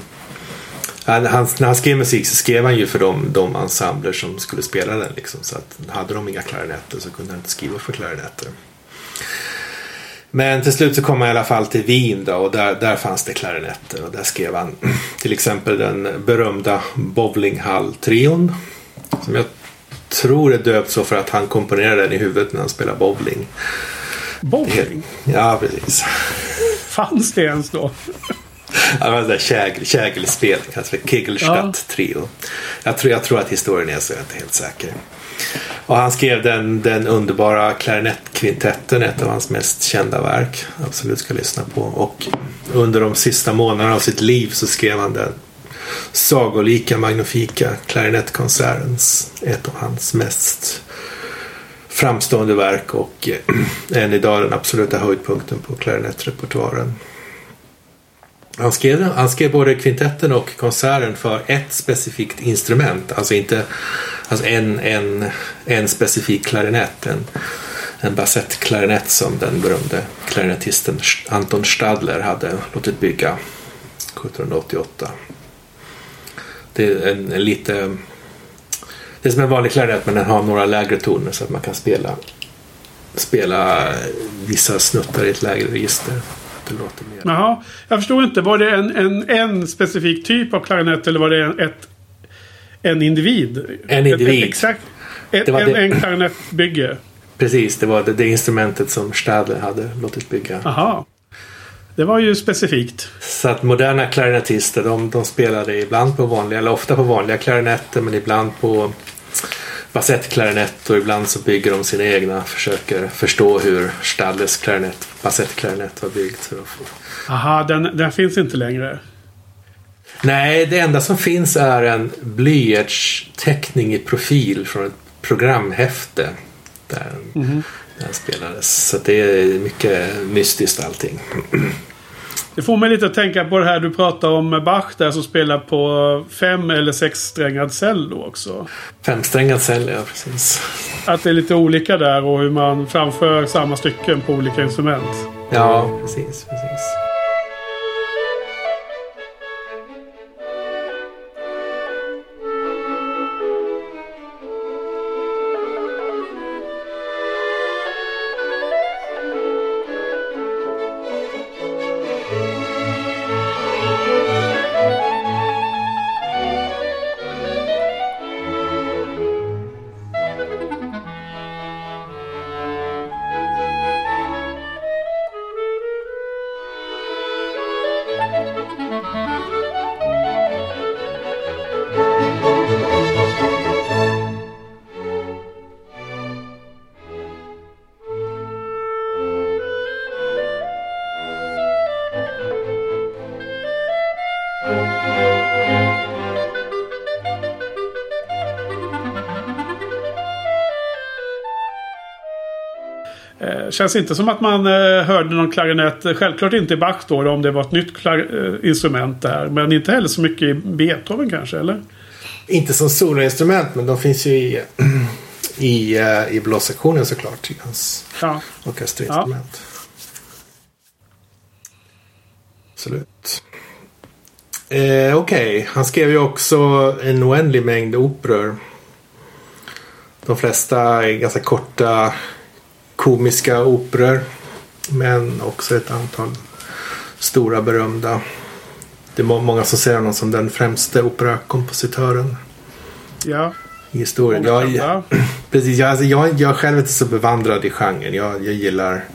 Han, han, när han skrev musik så skrev han ju för de, de ensembler som skulle spela den. Liksom, så att hade de inga klarinetter så kunde han inte skriva för klarinetter. Men till slut så kom han i alla fall till Wien då, och där, där fanns det klarinetter. Och där skrev han till exempel den berömda Bowlinghall-trion. Som jag tror är döpt så för att han komponerade den i huvudet när han spelade bowling. Bowling? Ja, precis. Fanns det ens då? Ja, det var ett kägel, kägelspel, kallas för Kegelstadt-trio. Jag, tror, jag tror att historien är så, jag är inte helt säker. Och han skrev den, den underbara klarinettkvintetten, ett av hans mest kända verk. Absolut ska lyssna på. Och under de sista månaderna av sitt liv så skrev han den sagolika, magnifika klarinettkonserten. Ett av hans mest framstående verk och eh, än idag den absoluta höjdpunkten på klarinettrepertoaren. Han skrev, han skrev både kvintetten och konserten för ett specifikt instrument. Alltså inte alltså en, en, en specifik klarinett. En, en basettklarinett som den berömde klarinettisten Anton Stadler hade låtit bygga 1788. Det är en, en lite... Det är som en vanlig klarinett men den har några lägre toner så att man kan spela spela vissa snuttar i ett lägre register. Det låter mer. Jaha, jag förstår inte. Var det en, en, en specifik typ av klarinett eller var det en, ett, en individ? En individ. Ett, ett, exakt. Ett, en, det. en klarinettbygge. Precis, det var det, det instrumentet som Stadler hade låtit bygga. Aha. Det var ju specifikt. Så att moderna klarinettister de, de spelade ibland på vanliga, eller ofta på vanliga klarinetter men ibland på basettklarinett och ibland så bygger de sina egna. Försöker förstå hur Stadlers klarinett, basettklarinett var byggt. Aha, den, den finns inte längre. Nej, det enda som finns är en blyertsteckning i profil från ett programhäfte. Där den, där den spelades. Så det är mycket mystiskt allting. Det får mig lite att tänka på det här du pratade om Bach där som spelar på fem eller sexsträngad cello också. Femsträngad cell, ja precis. Att det är lite olika där och hur man framför samma stycken på olika instrument. Ja, precis, precis. Känns inte som att man eh, hörde någon klarinett. Självklart inte i Bach då om det var ett nytt eh, instrument där. Men inte heller så mycket i Beethoven kanske, eller? Inte som soloinstrument men de finns ju i, i, eh, i blåssektionen såklart. I hans Ja. orkesterinstrument. Absolut. Eh, Okej, han skrev ju också en oändlig mängd operor. De flesta är ganska korta komiska operor. Men också ett antal stora berömda. Det är må- många som ser honom som den främste operakompositören Ja. i historien. Jag, andra. precis, jag, alltså, jag, jag själv är inte så bevandrad i genren. Jag, jag gillar,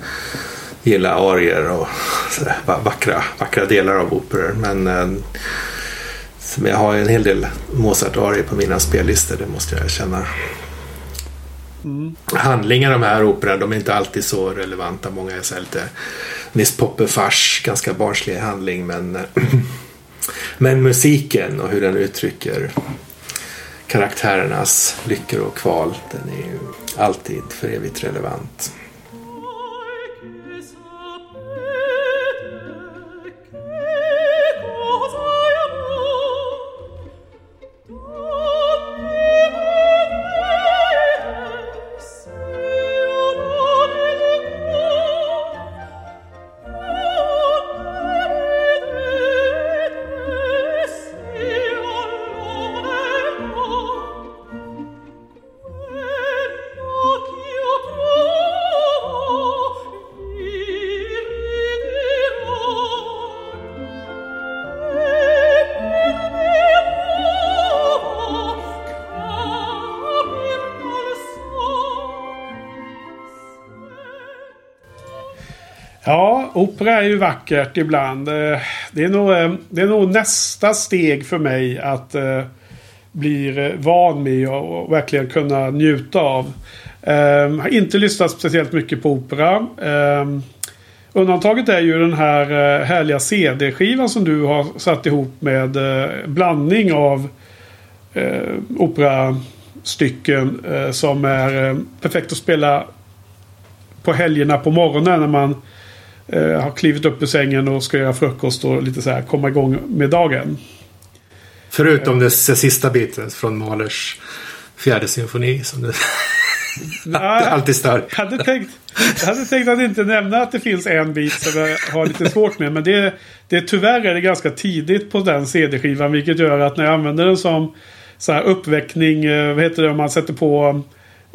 gillar arier och sådär, va- vackra, vackra delar av operor. Men eh, jag har en hel del Mozart-arier på mina spellistor, det måste jag erkänna. Handlingar de här operorna, de är inte alltid så relevanta. Många är så här lite Nils Poppe-fars, ganska barnslig handling. Men, men musiken och hur den uttrycker karaktärernas lyckor och kval. Den är ju alltid för evigt relevant. Opera är ju vackert ibland. Eh, det är nog, eh, det är nog nästa steg för mig att eh, bli van med och verkligen kunna njuta av. Jag har inte lyssnat speciellt mycket på opera. Ehm, undantaget är ju den här härliga CD-skivan som du har satt ihop med blandning av operastycken som är perfekt att spela på helgerna på morgonen när man eh, har klivit upp ur sängen och ska göra frukost och lite så här komma igång med dagen. Förutom det sista biten från Mahlers fjärde symfoni som du Nej, alltid stör. jag, hade tänkt, jag hade tänkt att inte nämna att det finns en bit som jag har lite svårt med. Men det, det tyvärr är det ganska tidigt på den CD-skivan. Vilket gör att när jag använder den som så här uppväckning. eh, Vad heter det om man sätter på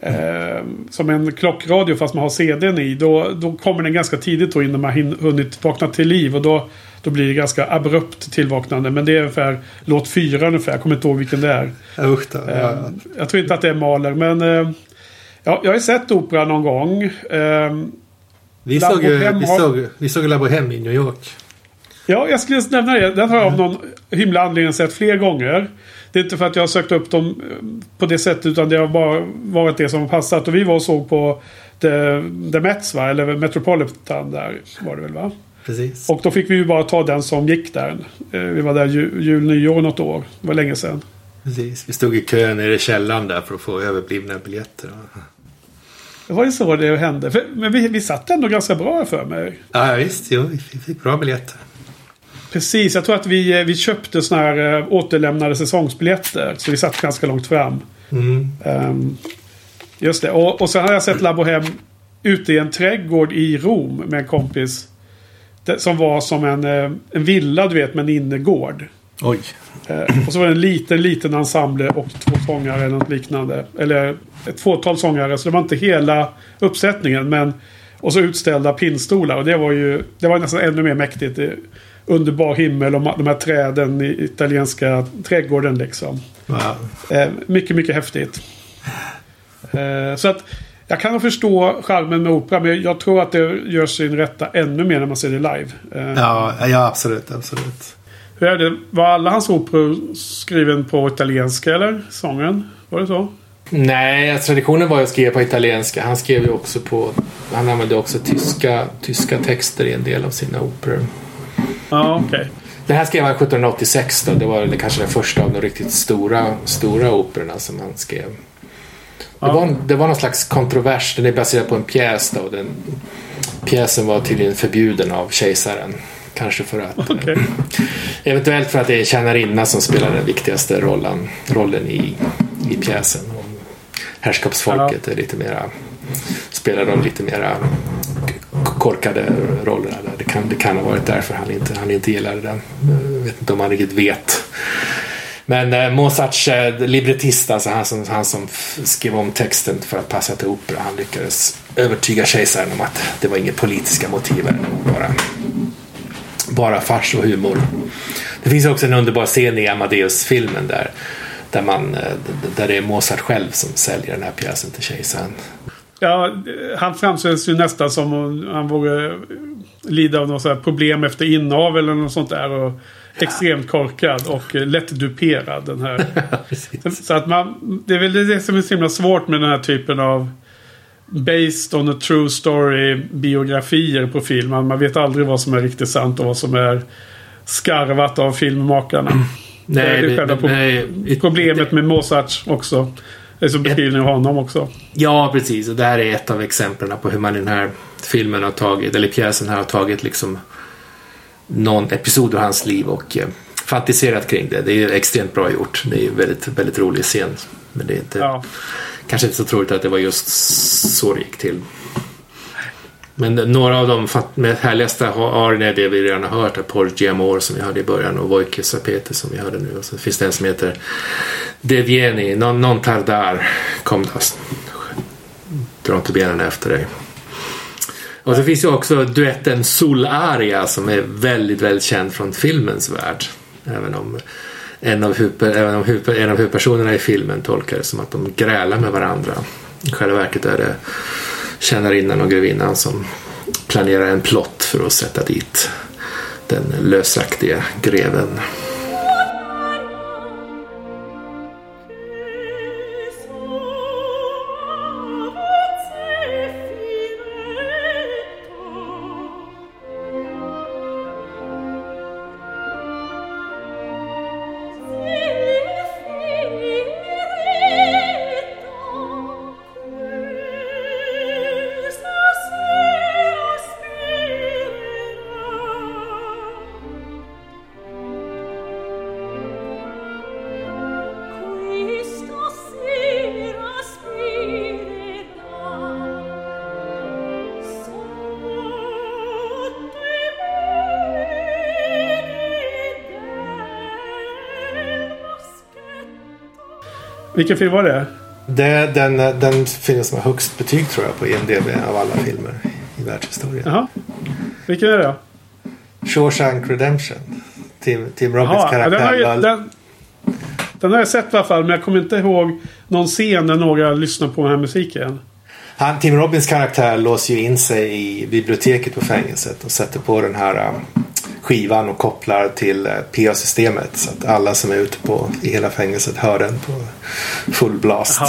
Eh, som en klockradio fast man har CDn i. Då, då kommer den ganska tidigt då innan man hin- hunnit vakna till liv. Och då, då blir det ganska abrupt tillvaknande. Men det är ungefär låt fyra ungefär. Jag kommer inte ihåg vilken det är. Usch då. Eh, Ja. Jag tror inte att det är Mahler. Men eh, ja, jag har sett opera någon gång. Eh, Vi, såg, Bohème vi, har- såg, vi såg Bohème i New York. Ja, jag skulle nämna det. Den har jag av någon himla anledning sett fler gånger. Det är inte för att jag har sökt upp dem eh, på det sättet utan det har bara varit det som har passat. Och vi var och såg på The, The Mets va? Eller Metropolitan där var det väl va? Precis. Och då fick vi ju bara ta den som gick där. Eh, Vi var där ju, jul, nyår något år. Det var länge sedan. Precis. Vi stod i kö nere i källaren där för att få överblivna biljetter. Det var ju så det hände. Men vi, vi satt ändå ganska bra för mig. Ja, visst. Jo, vi fick bra biljetter. Precis, jag tror att vi, eh, vi köpte såna här eh, återlämnade säsongsbiljetter. Så vi satt ganska långt fram. Mm. Ehm, just det. Och, och sen har jag sett La Bohème ute i en trädgård i Rom med en kompis. Som var som en, eh, en villa, du vet, med en innergård. Oj. Eh, och så var det en liten, liten ensemble och två sångare eller något liknande. Eller ett fåtal sångare. Så det var inte hela uppsättningen. Men, och så utställda pinnstolar. Och det var ju det var nästan ännu mer mäktigt. Underbar himmel och de här träden i italienska trädgården liksom. Wow. Eh, mycket, mycket häftigt. Eh, så att jag kan förstå charmen med opera. Men jag tror att det gör sin rätta ännu mer när man ser det live. Eh, Ja, ja, absolut. absolut. Hur är det? Var alla hans operor skriven på italienska eller? Sången? Var det så? Nej, alltså, traditionen var att skriva på italienska. Han skrev ju också på... Han använde också tyska, tyska texter i en del av sina operor. Ja, okej. Den här skrev han 1786 då. Det var väl kanske den första av de riktigt stora, stora operorna som han skrev. Det, Ja. var, det var någon slags kontrovers. Den är baserad på en pjäs då. Den, pjäsen var tydligen förbjuden av kejsaren. Kanske för att... eh, Okej. Eventuellt för att det är tjänarinna som spelar den viktigaste rollen, rollen i, i pjäsen. Och herrskapsfolket är lite mera, spelar de lite mera korkade rollerna. Där. Det, kan, det kan ha varit därför han inte, han inte gillade den. Jag vet inte om han riktigt vet. Men eh, Mozarts eh, librettist, alltså han som, han som skrev om texten för att passa till opera, han lyckades övertyga kejsaren om att det var inga politiska motiv, bara bara fars och humor. Det finns också en underbar scen i Amadeus-filmen där, där, man, eh, där det är Mozart själv som säljer den här pjäsen till kejsaren. Ja, han framställs ju nästan som om han vågar lida av något problem efter inavel eller något sånt där. Och extremt korkad och eh, lätt duperad. Den här. så att man, det är väl det som är så himla svårt med den här typen av Based on a true story biografier på film. Man vet aldrig vad som är riktigt sant och vad som är skarvat av filmmakarna. det är själva nej, Problemet med Mozart också. Det är som beskrivning av honom också. Ja, precis. Och det här är ett av exemplen på hur man i den här filmen har tagit, eller pjäsen här har tagit liksom någon episod ur hans liv och eh, fantiserat kring det. Det är extremt bra gjort. Det är ju väldigt, väldigt rolig scen. Men det är inte, Ja. kanske inte så troligt att det var just så det gick till. Men några av de härligaste arierna är det vi redan har hört. Porgy Amor som vi hörde i början och Wojciech Sapete som vi hörde nu. Och så finns det en som heter Devieni, non, non tardar, kom då. Dra inte benen efter dig. Och så finns ju också duetten Solaria som är väldigt, väldigt känd från filmens värld. Även om en av, huvud, även om huvud, en av huvudpersonerna i filmen tolkar det som att de grälar med varandra. I själva verket är det tjänarinnan och grevinnan som planerar en plott för att sätta dit den lösaktiga greven. Vilken film var det? Det, den, den filmen som har högst betyg tror jag på IMDB av alla filmer i världshistorien. Jaha. Vilken är det då? Shawshank Redemption. Tim, Tim Robbins Jaha, ja, den, har karaktär. ju, den, den har jag sett i alla fall. Men jag kommer inte ihåg någon scen där några lyssnar på den här musiken. Han, Tim Robbins karaktär låser ju in sig i biblioteket på fängelset och sätter på den här um, skivan och kopplar till uh, PA-systemet så att alla som är ute på, i hela fängelset hör den på full blast.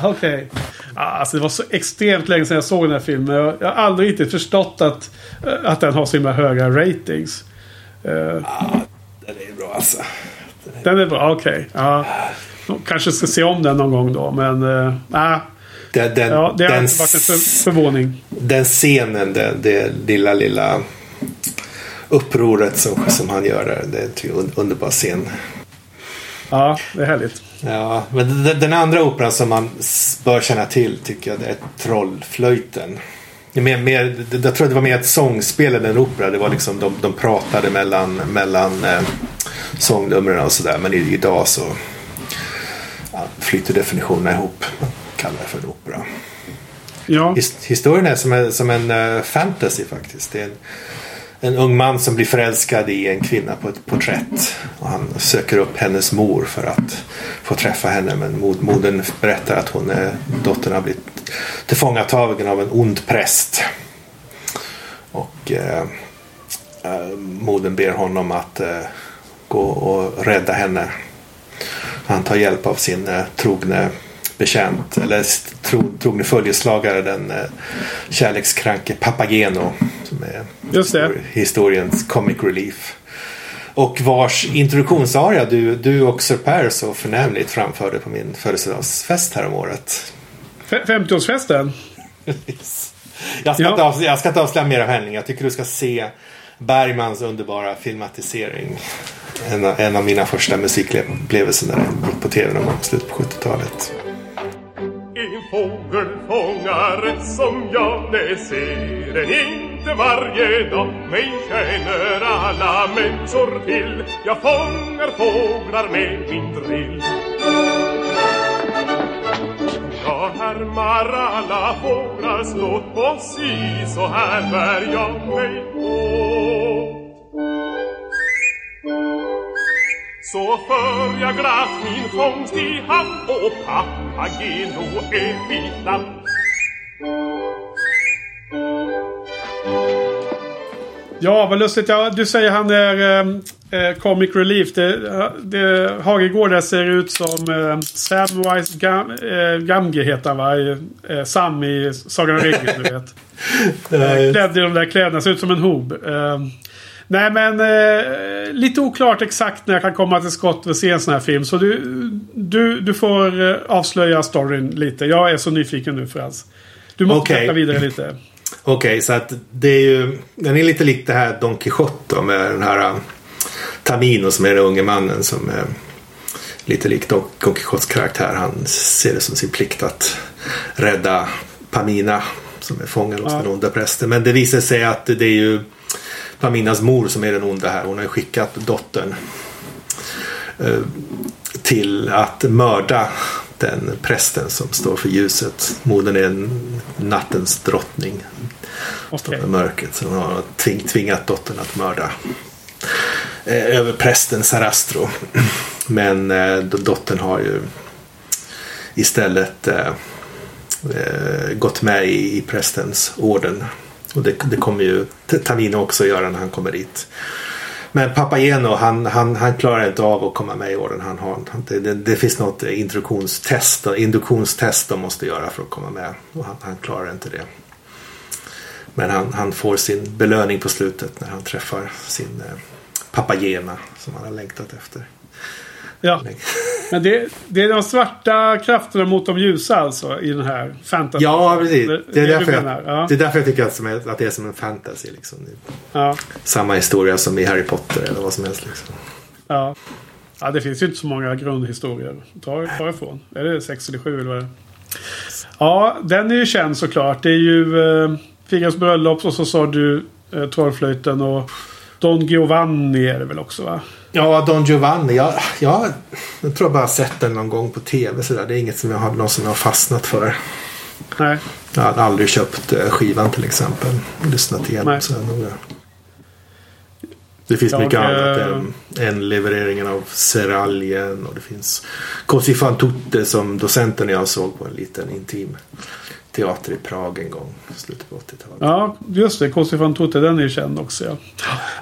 Okej. Ah, Alltså det var så extremt länge sedan jag såg den här filmen. Jag jag har aldrig riktigt förstått att, eh, att den har så himla höga ratings. Eh, Den är bra alltså. den är bra, okej. Ja. Kanske ska se om den någon gång då, men... Ah, Den, den, ja, det har den, varit en för, förvåning. den scenen, det, det lilla, lilla upproret som, som han gör där. Det är en un- underbar scen. Ja, det är härligt. Ja, men den, andra operan som man bör känna till tycker jag det är Trollflöjten. Mer, mer, jag tror det var mer ett sångspel än en opera. Det var liksom de, de pratade mellan, mellan eh, sångnumren och sådär. Men idag så ja, flyter definitionerna ihop. Man kallar det för en opera. Ja, His, historien är som en, som en eh, fantasy faktiskt. Det är en, en ung man som blir förälskad i en kvinna på ett porträtt. Och han söker upp hennes mor för att få träffa henne. Men modern berättar att hon är, dottern har blivit tillfångatagen av en ond präst. Och eh, eh, modern ber honom att eh, gå och rädda henne. Han tar hjälp av sin eh, trogne betjänt eller tro, trogne följeslagare den eh, kärlekskranke Papageno som är Just det. histori- historiens comic relief. Och vars introduktionsaria du, du och Sir Per så förnämligt framförde på min födelsedagsfest här om året. Fe- 50-årsfesten. Jag ska, Ja. inte avslöja, jag ska inte avslöja mer av handlingen. Jag tycker du ska se Bergmans underbara filmatisering. En av, en av mina första musikupplevelser på tv någon gång i slutet på 70-talet. Fågelfångare som jag det ser den inte varje dag Mig känner alla människor till. Jag fångar fåglar med min drill. Jag härmar alla fåglars låt på si Så här bär jag mig åt så för jag glatt min fångst i hamn och Papageno är mitt namn. Ja, vad lustigt. Ja, du säger han är eh, eh, comic relief. Det, det, Hagegård där ser ut som eh, Samwise Gam, eh, Gamge heter han va? I, Eh, Sam i Sagan om ringen, du vet. Klädd i de där kläderna. Ser ut som en hob. Nej men eh, lite oklart exakt när jag kan komma till skott och se en sån här film. Så du, du, du får eh, avslöja storyn lite. Jag är så nyfiken nu Frans. Du måste berätta vidare lite. Okej, så att det är ju... Den är lite lik det här Don Quijote med den här uh, Tamino som är den unge mannen som är lite lik Don Don Quijotes karaktär. Han ser det som sin plikt att rädda Pamina som är fången hos Ja. den onda prästen. Men det visar sig att det är ju Paminas mor som är den onda här. Hon har skickat dottern eh, till att mörda den prästen som står för ljuset. Modern är en nattens drottning. Okej. Står för mörkret. Så hon har tving, tvingat dottern att mörda eh, över prästen Sarastro. Men eh, do- dottern har ju istället gått med i, i prästens orden. Och det, det kommer ju Tanino Tamino också göra när han kommer dit. Men Papageno han, han, han klarar inte av att komma med i orden. Han har, det, det, det finns något introduktionstest, induktionstest de måste göra för att komma med. Och han, han klarar inte det. Men han, han får sin belöning på slutet när han träffar sin eh, Papagena som han har längtat efter. Ja. Men det, det är de svarta krafterna mot de ljusa alltså i den här fantasy. Ja, precis. Det, Det är, därför jag. Ja. det är därför jag tycker att, att det är som en fantasy. Liksom. Ja. Samma historia som i Harry Potter eller vad som helst. Liksom. Ja. ja, det finns ju inte så många grundhistorier. Ta, ta ifrån. Är det sex eller sju eller vad det är? Ja, den är ju känd såklart. Det är ju eh, Figaros bröllop och så sa du eh, Trollflöjten och Don Giovanni är det väl också va? Ja, Don Giovanni. Jag, jag, jag tror jag bara sett den någon gång på tv. Sådär. Det är inget som jag har, någon som jag har fastnat för. Nej. Jag har aldrig köpt eh, skivan till exempel. Lyssnat igenom så noga. Det finns Jag, mycket annat eh, än, levereringen av Seraljen. Och det finns Così fan tutte som docenten jag såg på en liten intim teater i Prag en gång. Slutet på 80-talet. Ja, just det. Cosi fan tutte, den är ju känd också. Ja.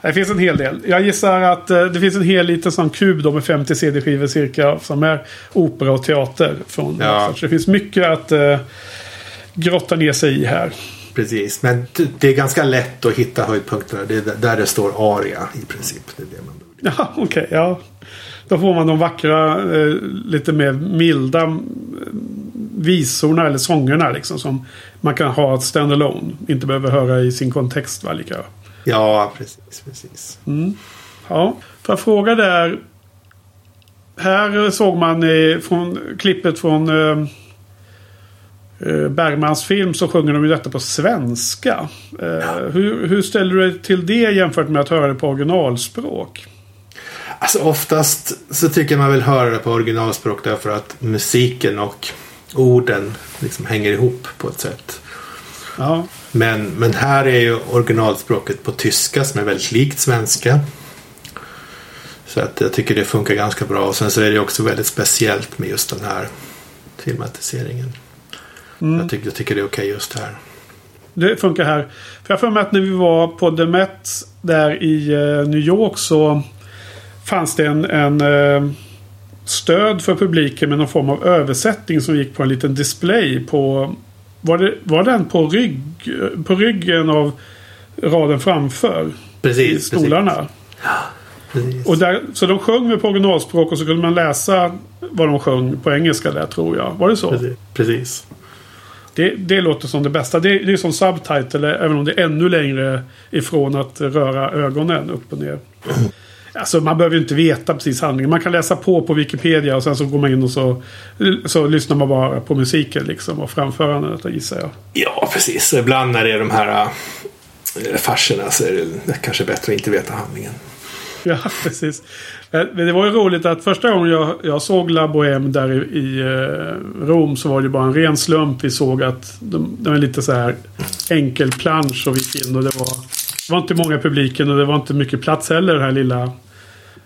Det finns en hel del. Jag gissar att eh, det finns en hel liten sån kub då med 50 CD-skivor cirka. Som är opera och teater. Från Ja. Så det finns mycket att eh, grotta ner sig i här. Precis, men det är ganska lätt att hitta höjdpunkterna. Det är där- det står aria i princip. Det är det man. Ja, okej. ja. Då får man de vackra, eh, lite mer milda eh, visorna eller sångerna liksom. Som man kan ha ett stand-alone. Inte behöver höra i sin kontext. Va, lika. Ja, precis. precis. Ja, får jag fråga där. Här såg man i, från klippet från eh, eh, Bergmans film så sjunger de ju detta på svenska. Eh, hur, hur ställer du dig till det jämfört med att höra det på originalspråk? Alltså oftast så tycker man väl höra det på originalspråk därför att musiken och orden liksom hänger ihop på ett sätt. Ja, Men, men här är ju originalspråket på tyska som är väldigt likt svenska. Så att jag tycker det funkar ganska bra. Och sen så är det också väldigt speciellt med just den här filmatiseringen. Jag, tycker, jag tycker det är okej just här. det funkar här. För jag för mig att när vi var på The Met där i eh, New York så fanns det en, en eh, stöd för publiken med någon form av översättning som gick på en liten display på var, det, var den på, rygg, på ryggen av raden framför? I Precis. stolarna. Precis. Och där, så de sjöng med på originalspråk och så kunde man läsa vad de sjöng på engelska där tror jag. Var det så? Precis. Det, det låter som det bästa. Det, det är som subtitle även om det är ännu längre ifrån att röra ögonen upp och ner. Alltså man behöver ju inte veta precis handlingen. Man kan läsa på på Wikipedia och sen så går man in och så, så lyssnar man bara på musiken liksom och framförandet gissar jag. Ja, precis. Ibland när det är de här äh, farserna så är det kanske bättre att inte veta handlingen. Ja, precis. Men det var ju roligt att första gången jag, jag såg La Bohème där i, i eh, Rom så var det ju bara en ren slump. Vi såg att de, det var lite så här enkel plansch och vi gick in och det var, det var inte många i publiken och det var inte mycket plats heller den här lilla,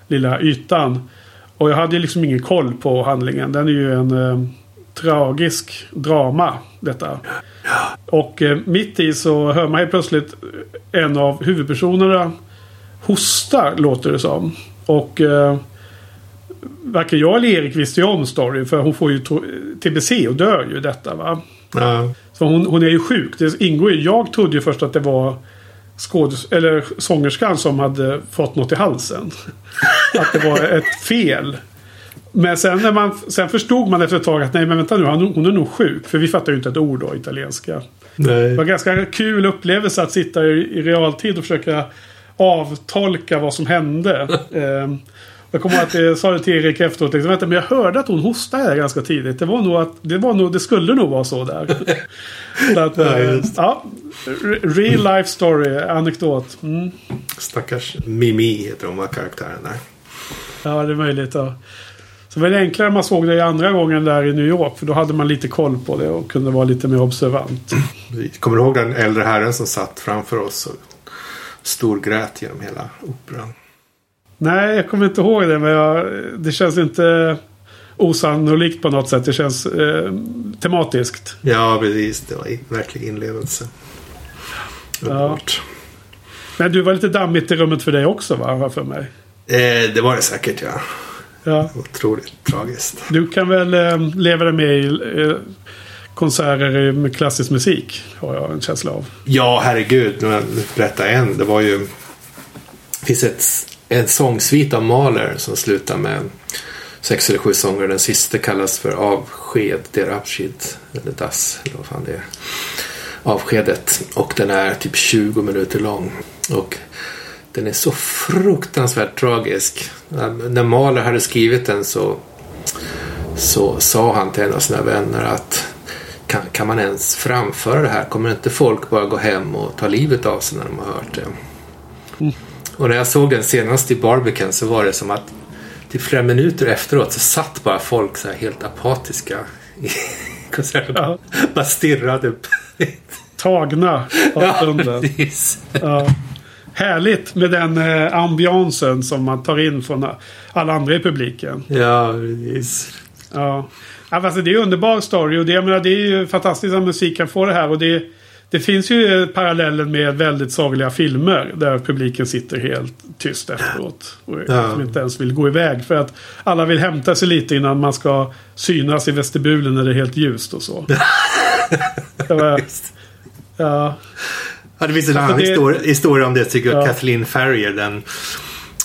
lilla ytan. Och jag hade ju liksom ingen koll på handlingen. Den är ju en eh, tragisk drama detta. Och eh, mitt i så hör man helt plötsligt en av huvudpersonerna hosta låter det som. Och eh, varken jag eller Erik visste ju om storyn för hon får ju TBC och dör ju detta va. Ja, Så hon, hon är ju sjuk. Det ingår ju. Jag trodde ju först att det var skådes eller sångerskan som hade fått något i halsen. att det var ett fel. Men sen, när man, sen förstod man efter ett tag att nej men vänta nu, hon är nog sjuk. För vi fattar ju inte ett ord då, italienska. Det nej. var en ganska kul upplevelse att sitta i, i realtid och försöka avtolka vad som hände. Jag kommer att jag sa det till Erik efteråt. Liksom, Vänta, men jag hörde att hon hostade här ganska tidigt. Det var nog att det, var nog, det skulle nog vara så där. så att, Ja, eh, ja, re- real life story, anekdot. Mm. Stackars Mimi heter hon, var karaktären där. Ja, det är möjligt. Ja. Så det var enklare man såg det andra gången där i New York. För då hade man lite koll på det och kunde vara lite mer observant. Kommer du ihåg den äldre herren som satt framför oss och storgrät genom hela operan? Nej, jag kommer inte ihåg det. Men jag, det känns inte osannolikt på något sätt. Det känns eh, tematiskt. Ja, precis. Det var i- verklig inlevelse. Underbart. Men du var lite dammigt i rummet för dig också va? För mig. Eh, det var det säkert, ja. Ja. Otroligt tragiskt. Du kan väl eh, leva dig med i eh, konserter med klassisk musik. Har jag en känsla av. Ja, herregud. Nu berättat en. Det var ju... Det finns ett, en sångsvit av Mahler som slutar med sex eller sju sånger. Den sista kallas för Avsked, Der Abschied. Eller Das, eller vad fan det är. Avskedet. Och den är typ 20 minuter lång. Och den är så fruktansvärt tragisk. När Mahler hade skrivit den så, så sa han till en av sina vänner att kan, kan man ens framföra det här? Kommer inte folk bara gå hem och ta livet av sig när de har hört det? Mm. Och när jag såg den senast i Barbican så var det som att till flera minuter efteråt så satt bara folk så här helt apatiska i konserten. Ja. Bara stirrade. Tagna av Ja, stunden. precis. Ja. Härligt med den eh, ambiansen som man tar in från alla andra i publiken. Ja, precis. Ja. Alltså, det är underbar story och det, jag menar, det är ju fantastiskt att musik kan få det här. Och det, det finns ju paralleller med väldigt sorgliga filmer där publiken sitter helt tyst efteråt. Och Ja. som inte ens vill gå iväg. För att alla vill hämta sig lite innan man ska synas i vestibulen när det är helt ljust och så. var, ja, Ja, det finns en annan det- historia, om det tycker jag. Ja. Kathleen Farrier, den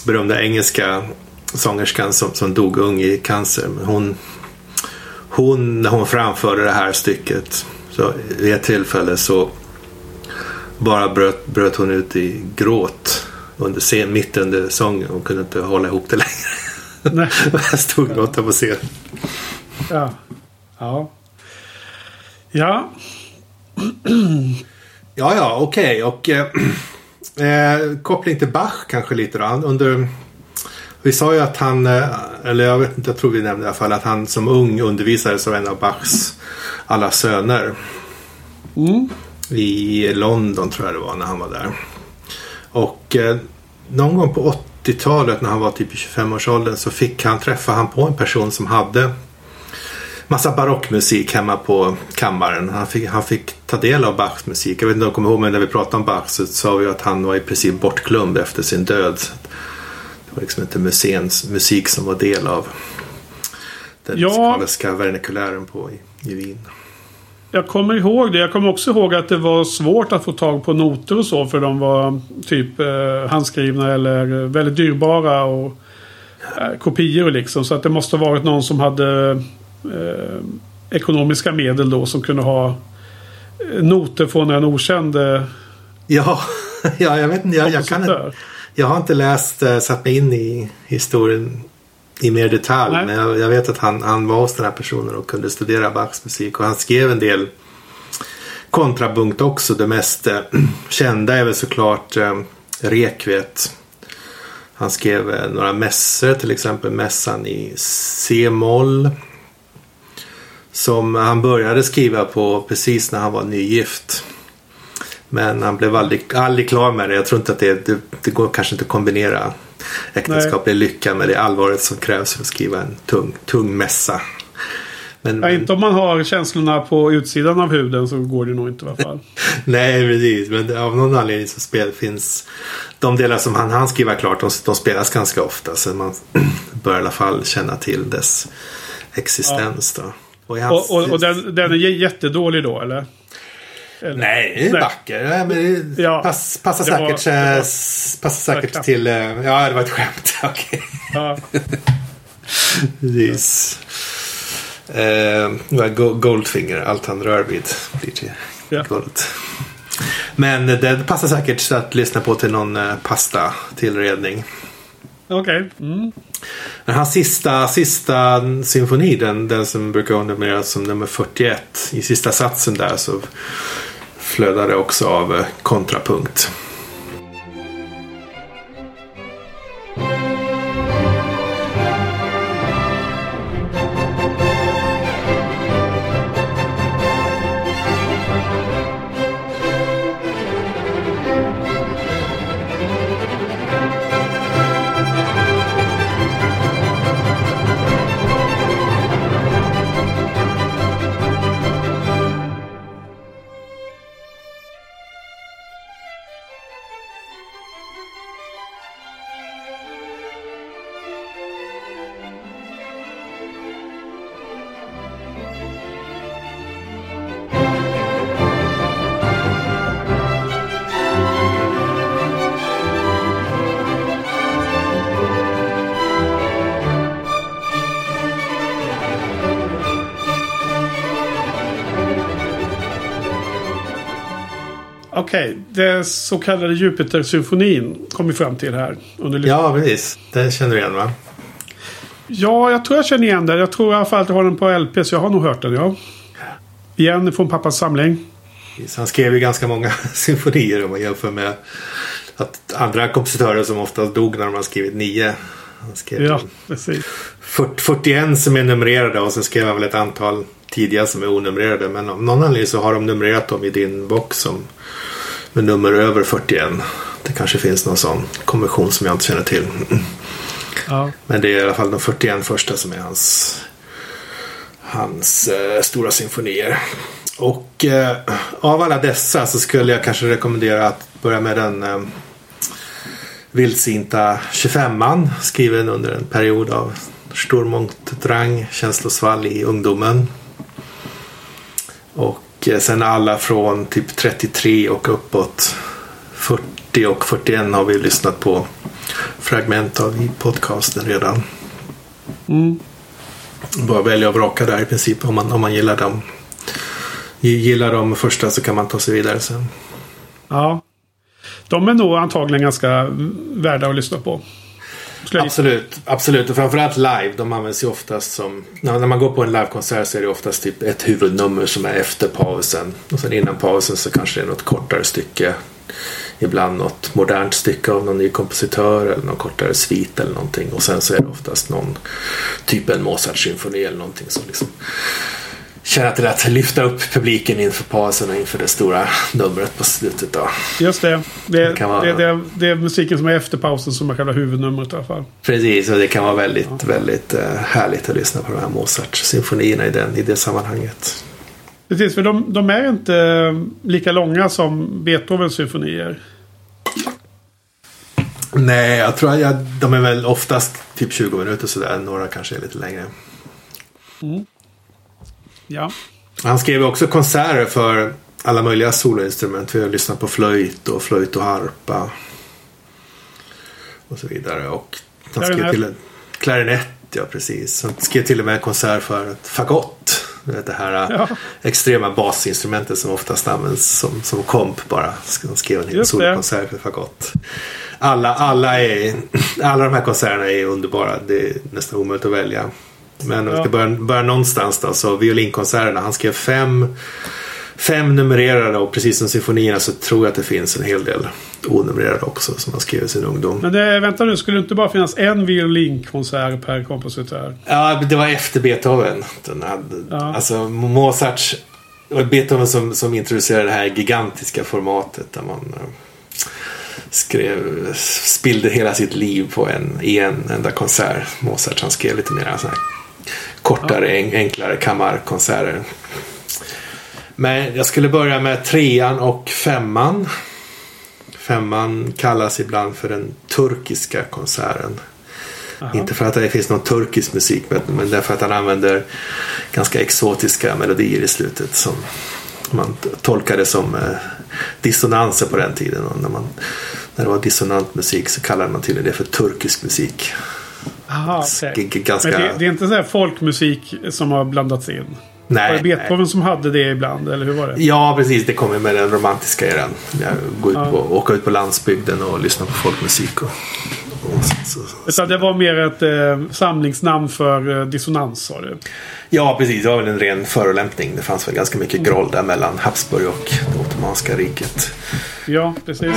berömda engelska sångerskan som, som dog ung i cancer. Hon, hon, när hon framförde det här stycket så vid ett tillfälle så bara bröt, bröt hon ut i gråt under scen, mitt under sången. Hon kunde inte hålla ihop det längre. nej, Jag stod och gråta på scen. ja. Ja. Ja, Ja, ja, okej. Och eh, eh, koppling till Bach kanske lite då. Under, vi sa ju att han, eh, eller jag vet inte, jag tror vi nämnde i alla fall att han som ung undervisades av en av Bachs alla söner. I London tror jag det var när han var där. Och eh, någon gång på 80-talet när han var typ i 25-årsåldern så fick han träffa han på en person som hade massa barockmusik hemma på kammaren. Han fick, han fick ta del av Bachs musik. Jag vet inte om du kommer ihåg men när vi pratade om Bach så sa vi att han var i princip bortglömd efter sin död. Det var liksom inte museens musik som var del av den Ja. musikaliska vernikulären på i, i Wien. jag kommer ihåg det. Jag kommer också ihåg att det var svårt att få tag på noter och så. För de var typ eh, handskrivna eller väldigt dyrbara. och eh, Kopior liksom. Så att det måste ha varit någon som hade eh, ekonomiska medel då. Som kunde ha eh, noter från en okänd eh, Ja, ja jag vet inte. Jag, jag, kan, kompositör. Jag har inte läst, uh, satt mig in i historien i mer detalj. Nej. Men jag, jag vet att han, han var hos den här personen och kunde studera Bachs musik. Och han skrev en del kontrapunkt också. Det mest eh, kända är väl såklart eh, Rekvet. Han skrev eh, några mässor, till exempel mässan i C-moll. Som han började skriva på precis när han var nygift. Men han blev aldrig, aldrig klar med det. Jag tror inte att det, det, det går kanske inte att kombinera äktenskaplig lycka med det allvaret som krävs för att skriva en tung, tung mässa. Men, Ja, inte om man har känslorna på utsidan av huden så går det nog inte i alla fall. Nej, precis. Men av någon anledning så spel, finns de delar som han han skriva klart, de, de spelas ganska ofta. Så man bör i alla fall känna till dess existens. Då. Och, hans, Och, och, och den, den är jättedålig då eller? Eller? Nej, Nej. vacker. Ja, men Ja, pass, var- säkert, var- eh, s- passar säkert till... eh, Ja, det var ett skämt. Okej. Ja. Precis. Var Go- Goldfinger, allt han rör vid blir till Ja. guld. Men det passar säkert så att lyssna på till någon pasta tillredning. Okej. Mm. Men hans sista, sista symfoni, den, den som brukar numreras som nummer 41. I sista satsen där så flödade också av eh, kontrapunkt. Okej, det så kallade Jupiter-symfonin kom vi fram till här. Under. Ja, precis. Den känner du igen va? ja, jag tror jag känner igen den. Jag tror i alla fall att jag har den på LP, så jag har nog hört den, ja. Igen från pappas samling. Han skrev ju ganska många symfonier om man jämför med Att andra kompositörer som oftast dog när de har skrivit nio. Han skrev Ja, precis. 40, 41 som är numrerade och så skrev han väl ett antal tidiga som är onumrerade. Men av någon anledning så har de numrerat dem i din box som med nummer över 41. Det kanske finns någon sån konvention som jag inte känner till. Ja. Men det är i alla fall de 41 första som är hans, hans eh, stora symfonier. Och eh, av alla dessa så skulle jag kanske rekommendera att börja med den eh, vildsinta 25an skriven under en period av Sturm und Drang, känslosvall i ungdomen. Och eh, sen alla från typ 33 och uppåt 40 och 41 har vi lyssnat på fragment av i podcasten redan. Mm. Bara välja och vraka där i princip om man, om man gillar dem. Gillar de första så kan man ta sig vidare sen. ja. De är nog antagligen ganska värda att lyssna på. Skulle. Absolut, absolut. Och framförallt live. De används ju oftast som... När när man går på en livekonsert så är det oftast typ ett huvudnummer som är efter pausen. Och sen innan pausen så kanske det är något kortare stycke. Ibland något modernt stycke av någon ny kompositör eller någon kortare svit eller någonting. Och sen så är det oftast någon typ en Mozart-symfoni eller någonting som liksom känner till att lyfta upp publiken inför pausen och inför det stora numret på slutet. Då. Just det. Det, Det vara- det, det, är musiken som är efter pausen som är själva huvudnumret i alla fall. Precis, och det kan vara väldigt, väldigt eh, härligt att lyssna på de här Mozart-symfonierna i, den, i det sammanhanget. Precis, för de, de är inte eh, lika långa som Beethovens symfonier. Nej, jag tror att de är väl oftast typ 20 minuter sådär. Några kanske är lite längre. Ja. Han skrev också konserter för alla möjliga soloinstrument. Vi har lyssnat på flöjt och flöjt och harpa. Och så vidare. Och han skrev Klarinett. till en klarinett, ja precis. Han skrev till och med en konsert för ett fagott. Det här Ja. extrema basinstrumentet som oftast används som, som komp bara. Han skrev en hel solokonsert för fagott. Alla, alla, är, alla de här konserterna är underbara. Det är nästan omöjligt att välja. Men om vi ska Ja. börja, börja någonstans då. Så violinkonserterna. Han skrev fem, fem numrerade och precis som symfonierna så tror jag att det finns en hel del onumrerade också som han skrev i sin ungdom. Men det, vänta nu, skulle det inte bara finnas en violinkonsert per kompositör? Ja, det var efter Beethoven. Den hade, Ja. Alltså Mozarts... Det var Beethoven som, som introducerade det här gigantiska formatet där man eh, skrev, spillde hela sitt liv på en, i en enda konsert. Mozart han skrev lite mer så här kortare, en, enklare kammarkonserter. Men jag skulle börja med trean och femman. Femman kallas ibland för den turkiska konserten. Inte för att det finns någon turkisk musik men, därför att han använder ganska exotiska melodier i slutet som man tolkade som eh, dissonanser på den tiden. Och när, man, när det var dissonant musik så kallade man tydligen det för turkisk musik. Aha, g- ganska... Men det, det är inte så här folkmusik som har blandats in? var nej, det Beethoven som hade det ibland, eller hur var det? Ja, precis. Det kommer med den romantiska eran. Jag går ut Ja. på, åka ut på landsbygden och lyssna på folkmusik. Och, och så, så, Utan det var mer ett eh, samlingsnamn för eh, dissonans, sa du? Ja, precis. Det var väl en ren förolämpning. Det fanns väl ganska mycket groll där mellan Habsburg och det Ottomanska riket. Ja, precis.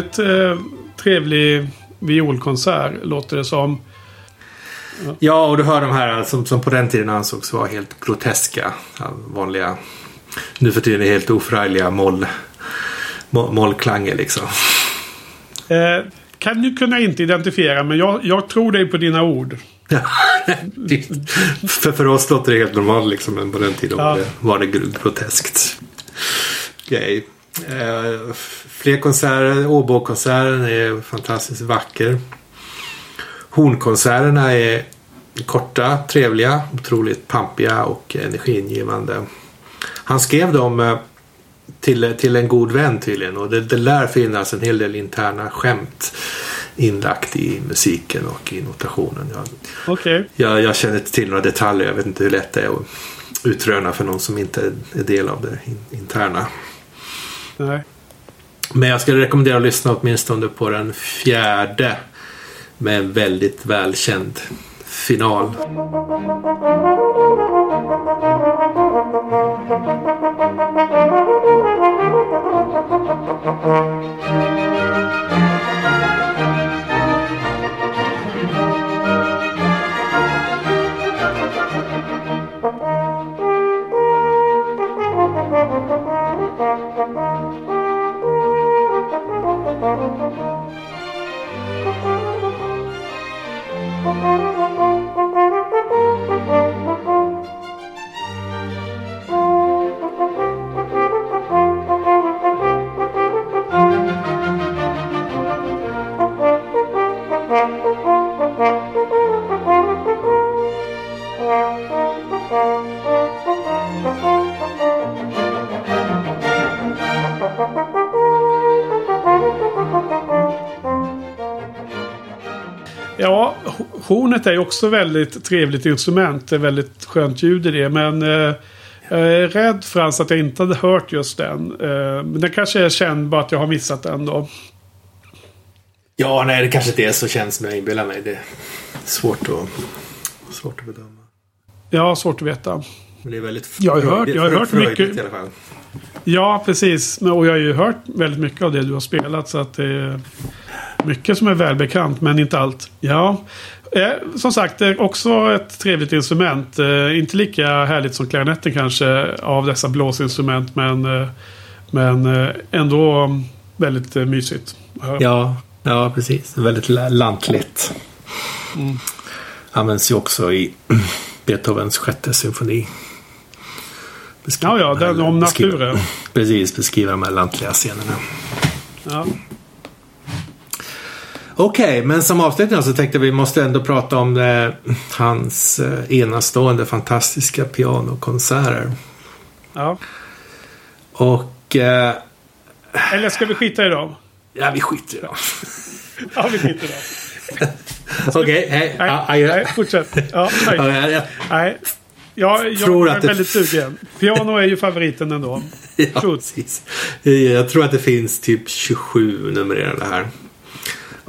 Väldigt eh, trevlig violkonsert, låter det som. Ja, och du hör de här som, som på den tiden ansågs vara helt groteska. Ja, vanliga, nu för tiden helt oförargliga moll, mo- mollklanger liksom. Eh, kan du kunna inte identifiera men jag, jag tror dig på dina ord. för, för oss låter det helt normalt liksom, men på den tiden Ja. var det, var det gr- groteskt. Okej. Eh, fler konserter. Åbokonserten är fantastiskt vacker. Hornkonserterna är korta, trevliga, otroligt pampiga och energiingivande. Han skrev dem eh, till, till en god vän tydligen och det, det lär finnas en hel del interna skämt inlagt i musiken och i notationen. Jag, Okej. jag, jag känner inte till några detaljer. Jag vet inte hur lätt det är att utröna för någon som inte är del av det in- interna. Nej. Men jag skulle rekommendera att lyssna åtminstone på den fjärde med en väldigt välkänd final. Hornet är ju också väldigt trevligt instrument. Det är väldigt skönt ljud i det. Men eh, jag är rädd Frans att jag inte hade hört just den. Eh, men den kanske är känd bara att jag har missat den då. Ja, nej, det kanske inte är så känt som jag inbillar mig. Det är svårt att, svårt att bedöma. Ja, svårt att veta. Men det är väldigt Jag har hört- jag har hört mycket- i alla fall. Ja, precis. Och jag har ju hört väldigt mycket av det du har spelat. Så att det är mycket som är välbekant, men inte allt. Ja, eh, som sagt, det är också ett trevligt instrument. Eh, inte lika härligt som klarinetten kanske av dessa blåsinstrument, men, eh, men eh, ändå väldigt eh, mysigt. Ja, ja precis. Väldigt la- lantligt. Används ju också i Beethovens sjätte symfoni. Beskriva Ja, ja, den om beskriva- naturen. Precis, beskriva de här lantliga scenerna. Ja. Okej, men som avslutning så tänkte vi måste ändå prata om eh, hans eh, enastående fantastiska pianokonserter. Ja. Och eh, Eller ska vi skita i dem? ja, vi skiter i dem. Ja, vi skiter i dem. Okej, hej. Nej, fortsätt. Ja, nej. Ja, ja, nej. Ja, jag Tror är att det- väldigt sugen. Piano är ju favoriten ändå. Ja, precis. Jag tror att det finns typ 27 numrerade här.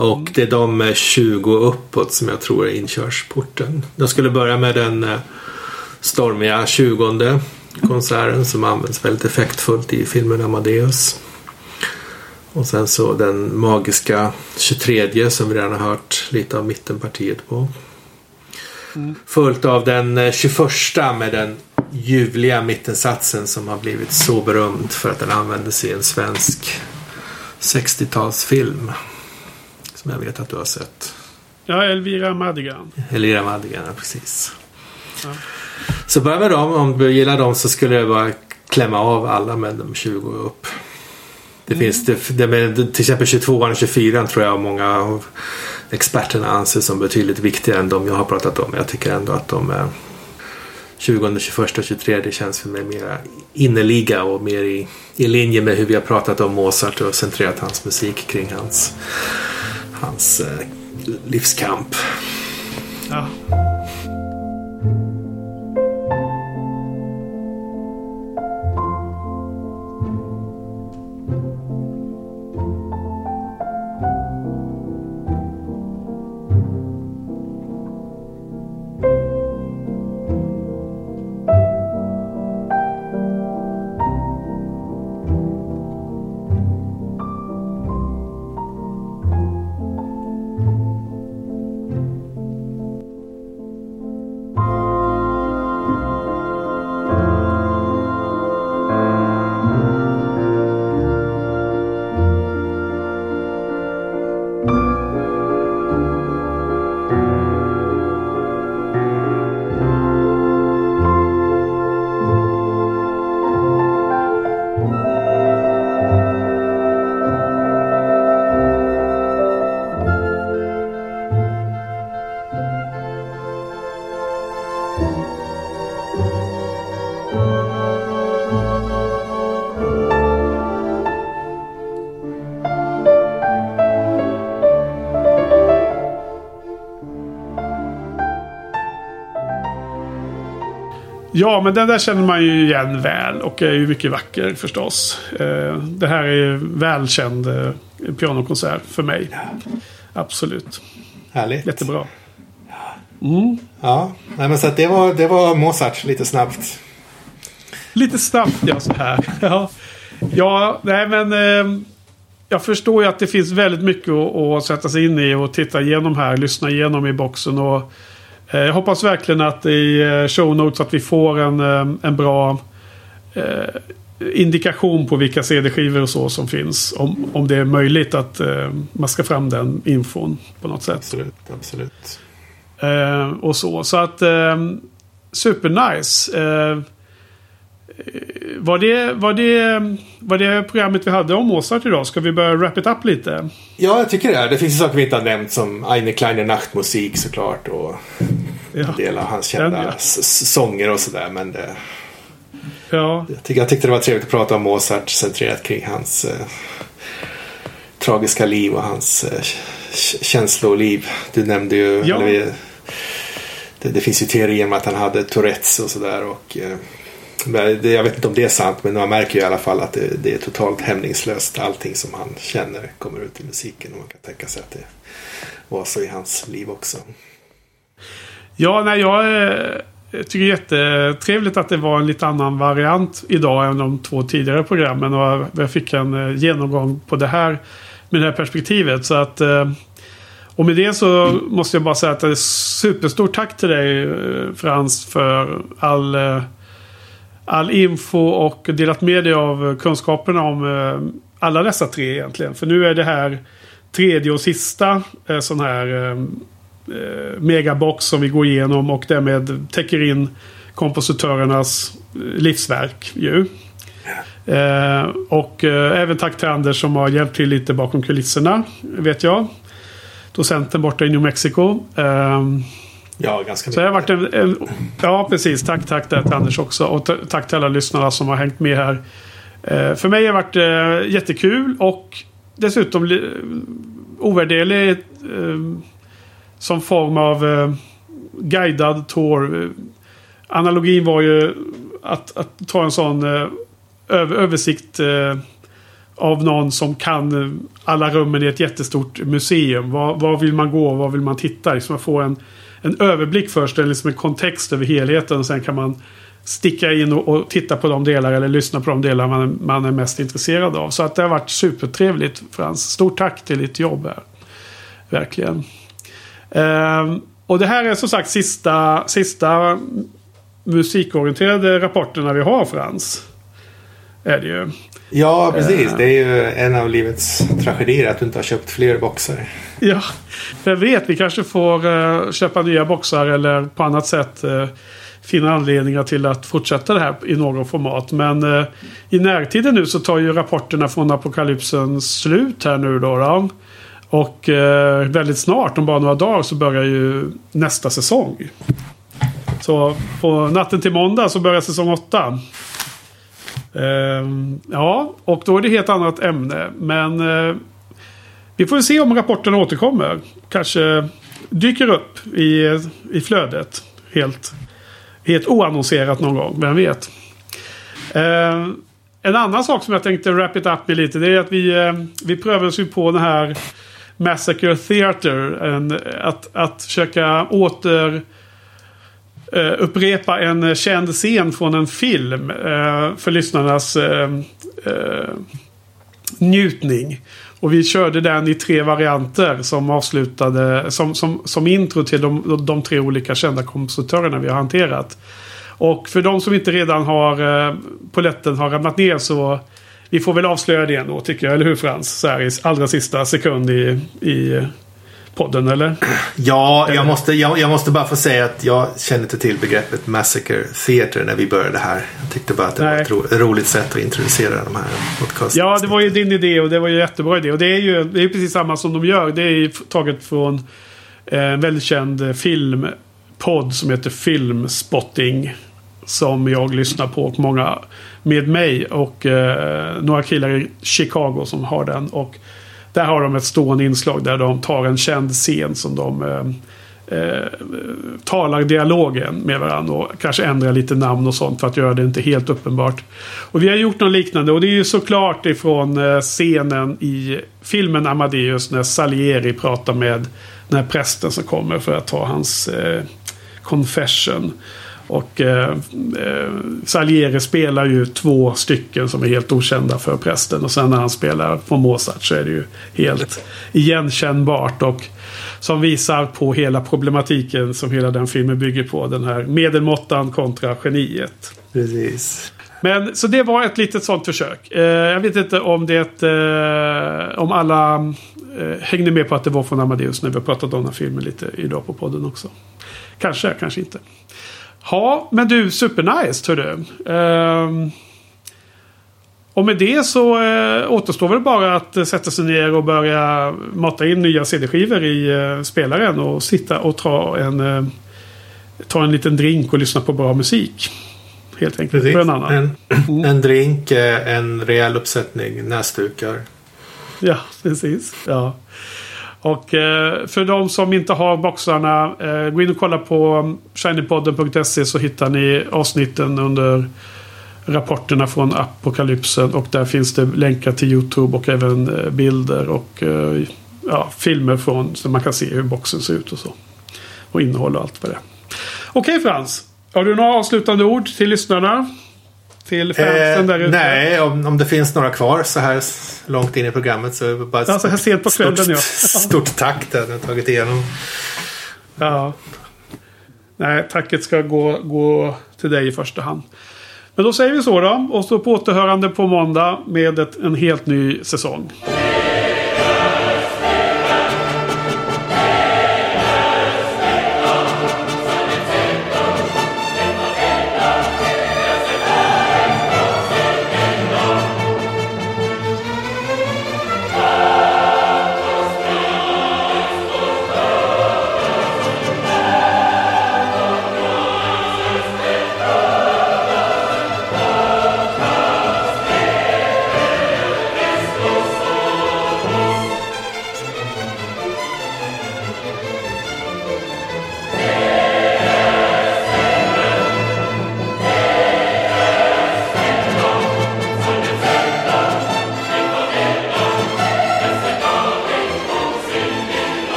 Och Mm. det är de med 20 uppåt som jag tror är inkörsporten. Jag skulle börja med den eh, stormiga 20 konserten som används väldigt effektfullt i filmen Amadeus. Och sen så den magiska 23 som vi redan har hört lite av mittenpartiet på. Följt av den eh, 21 med den ljuvliga mittensatsen som har blivit så berömd för att den användes i en svensk 60-talsfilm. Som jag vet att du har sett. Ja, Elvira Madigan. Elvira Madigan, ja, precis. Ja. Så börja med dem. Om du gillar dem så skulle jag bara klämma av alla med de 20 och upp. Det finns det, det med, till exempel 22 och 24 tror jag många av experterna anser som betydligt viktigare än de jag har pratat om. Jag tycker ändå att de är 20, 21 och 23 det känns för mig mer innerliga och mer i, i linje med hur vi har pratat om Mozart och centrerat hans musik kring hans, hans eh, livskamp. Ja. Ja, men den där känner man ju igen väl och är ju mycket vacker förstås. Eh, det här är ju välkänd eh, pianokonsert för mig. Absolut. Härligt. Jättebra. Ja, nej, men så det, var, det var Mozart lite snabbt. Lite snabbt ja, så här. Ja, ja nej men... Eh, jag förstår ju att det finns väldigt mycket att, att sätta sig in i och titta igenom här. Lyssna igenom i boxen. Och, jag hoppas verkligen att i eh, show notes att vi får en, eh, en bra eh, indikation på vilka CD-skivor och så som finns. Om, om det är möjligt att eh, maska fram den infon på något sätt. Absolut, absolut. Eh, och så. Så att eh, supernice. Eh, var, det, var, det, var det programmet vi hade om Mozart idag? Ska vi börja wrap it up lite? Ja, jag tycker det. Det finns saker vi inte har nämnt som Eine kleine Nachtmusik såklart. Och Ja. en del av hans kända ja. sånger och sådär. Men det, Ja, jag, tycker, jag tyckte det var trevligt att prata om Mozart centrerat kring hans eh, tragiska liv och hans eh, känsloliv. Du nämnde ju... Ja. Eller, det, det finns ju teorier om att han hade Tourettes och sådär. Och, eh, jag vet inte om det är sant men man märker ju i alla fall att det, det är totalt hämningslöst. Allting som han känner kommer ut i musiken. Och man kan tänka sig att det var så i hans liv också ja nej, jag eh, tycker det är jättetrevligt att det var en lite annan variant idag än de två tidigare programmen. Och jag fick en eh, genomgång på det här med det här perspektivet. Så att, eh, och med det så måste jag bara säga att det är superstort tack till dig eh, Frans för all, eh, all info och delat med dig av kunskaperna om eh, alla dessa tre egentligen. För nu är det här tredje och sista eh, sån här eh, megabox som vi går igenom och därmed täcker in kompositörernas eh, livsverk. Ju. Eh, och eh, även tack till Anders som har hjälpt till lite bakom kulisserna. Vet jag. Docenten borta i New Mexico. Eh, Ja, ganska så det har varit en, en, Ja, precis. Tack, tack där till Anders också. Och tack till alla lyssnare som har hängt med här. Eh, för mig har det varit eh, jättekul och dessutom li- ovärderlig eh, som form av eh, guidad tour. Eh, analogin var ju att, att ta en sån eh, översikt eh, av någon som kan eh, alla rummen i ett jättestort museum. Var, var vill man gå? Var vill man titta? Liksom att få en, en överblick först, eller liksom en kontext över helheten. Och sen kan man sticka in och, och titta på de delar eller lyssna på de delar man, man är mest intresserad av. Så att det har varit supertrevligt Frans. Stort tack till ditt jobb här. Verkligen. Ehm, och det här är som sagt sista, sista musikorienterade rapporterna vi har Frans. Är det ju. Ja, precis. Eh. Det är ju en av livets tragedier att du inte har köpt fler boxar. Ja, vem vet, vi kanske får eh, köpa nya boxar eller på annat sätt eh, finna anledningar till att fortsätta det här i någon format. Men eh, i närtiden nu så tar ju rapporterna från apokalypsen slut här nu då. då. Och eh, väldigt snart, om bara några dagar, så börjar ju nästa säsong. Så på natten till måndag så börjar säsong 8. Ehm, ja, och då är det ett helt annat ämne. Men eh, vi får se om rapporten återkommer. Kanske dyker upp i, i flödet. Helt, helt oannonserat någon gång. Vem vet. Eh, en annan sak som jag tänkte wrap it up med lite. Det är att vi, eh, vi prövar oss ju på den här Massacre Theater. En, att, att försöka åter Uh, upprepa en känd scen från en film. uh, för lyssnarnas uh, njutning. Och vi körde den i tre varianter som avslutade som, som, som intro till de, de, de tre olika kända kompositörerna vi har hanterat. Och för de som inte redan har eh, poletten har ramlat ner så vi får väl avslöja det då tycker jag, eller hur Frans? Så här i allra sista sekund i, i podden, eller? Ja, jag måste, jag, jag måste bara få säga att jag kände inte till begreppet Massacre Theater när vi började här. Jag tyckte bara att det var Nej. ett ro, roligt sätt att introducera de här podcasterna. Ja, det var ju din idé och det var ju jättebra idé. Och det är ju det är precis samma som de gör. Det är taget från eh, en väldigt känd eh, filmpodd som heter Filmspotting. Som jag lyssnar på och många med mig och eh, några killar i Chicago som har den. Och där har de ett stående inslag där de tar en känd scen som de eh, eh, talar dialogen med varandra och kanske ändrar lite namn och sånt för att göra det inte helt uppenbart. Och vi har gjort något liknande och det är ju såklart ifrån eh, scenen i filmen Amadeus när Salieri pratar med den här prästen som kommer för att ta hans eh, confession. Och eh, eh, Salieri spelar ju två stycken som är helt okända för prästen. Och sen när han spelar på Mozart så är det ju helt igenkännbart. Och som visar på hela problematiken som hela den filmen bygger på. Den här medelmåttan kontra geniet. Precis. Men så det var ett litet sånt försök. Eh, jag vet inte om det eh, om alla eh, hängde med på att det var från Amadeus när vi har pratat om den här filmen lite idag på podden också. Kanske, kanske inte. Ja, men du, supernice hör du. Ehm, och med det så eh, återstår väl bara att eh, sätta sig ner och börja mata in nya CD-skivor i eh, spelaren och sitta och ta en, eh, ta en liten drink och lyssna på bra musik. Helt enkelt. Precis. För en annan. En, en drink, en rejäl uppsättning näsdukar. Ja, precis. Ja. Och eh, för de som inte har boxarna, eh, gå in och kolla på shinypodden.se så hittar ni avsnitten under rapporterna från apokalypsen. Och där finns det länkar till YouTube och även eh, bilder och eh, ja, filmer från så man kan se hur boxen ser ut och så. Och innehåll och allt vad det är. Okej Frans, har du några avslutande ord till lyssnarna? Till fansen där Eh, ute? nej, om, om det finns några kvar så här långt in i programmet så det bara ett Ja, så här sent på kvällen, stort, ja. stort tack ni har tagit igenom. Ja. Nej, tacket ska gå, gå till dig i första hand. Men då säger vi så då. Och så på återhörande på måndag med ett, en helt ny säsong.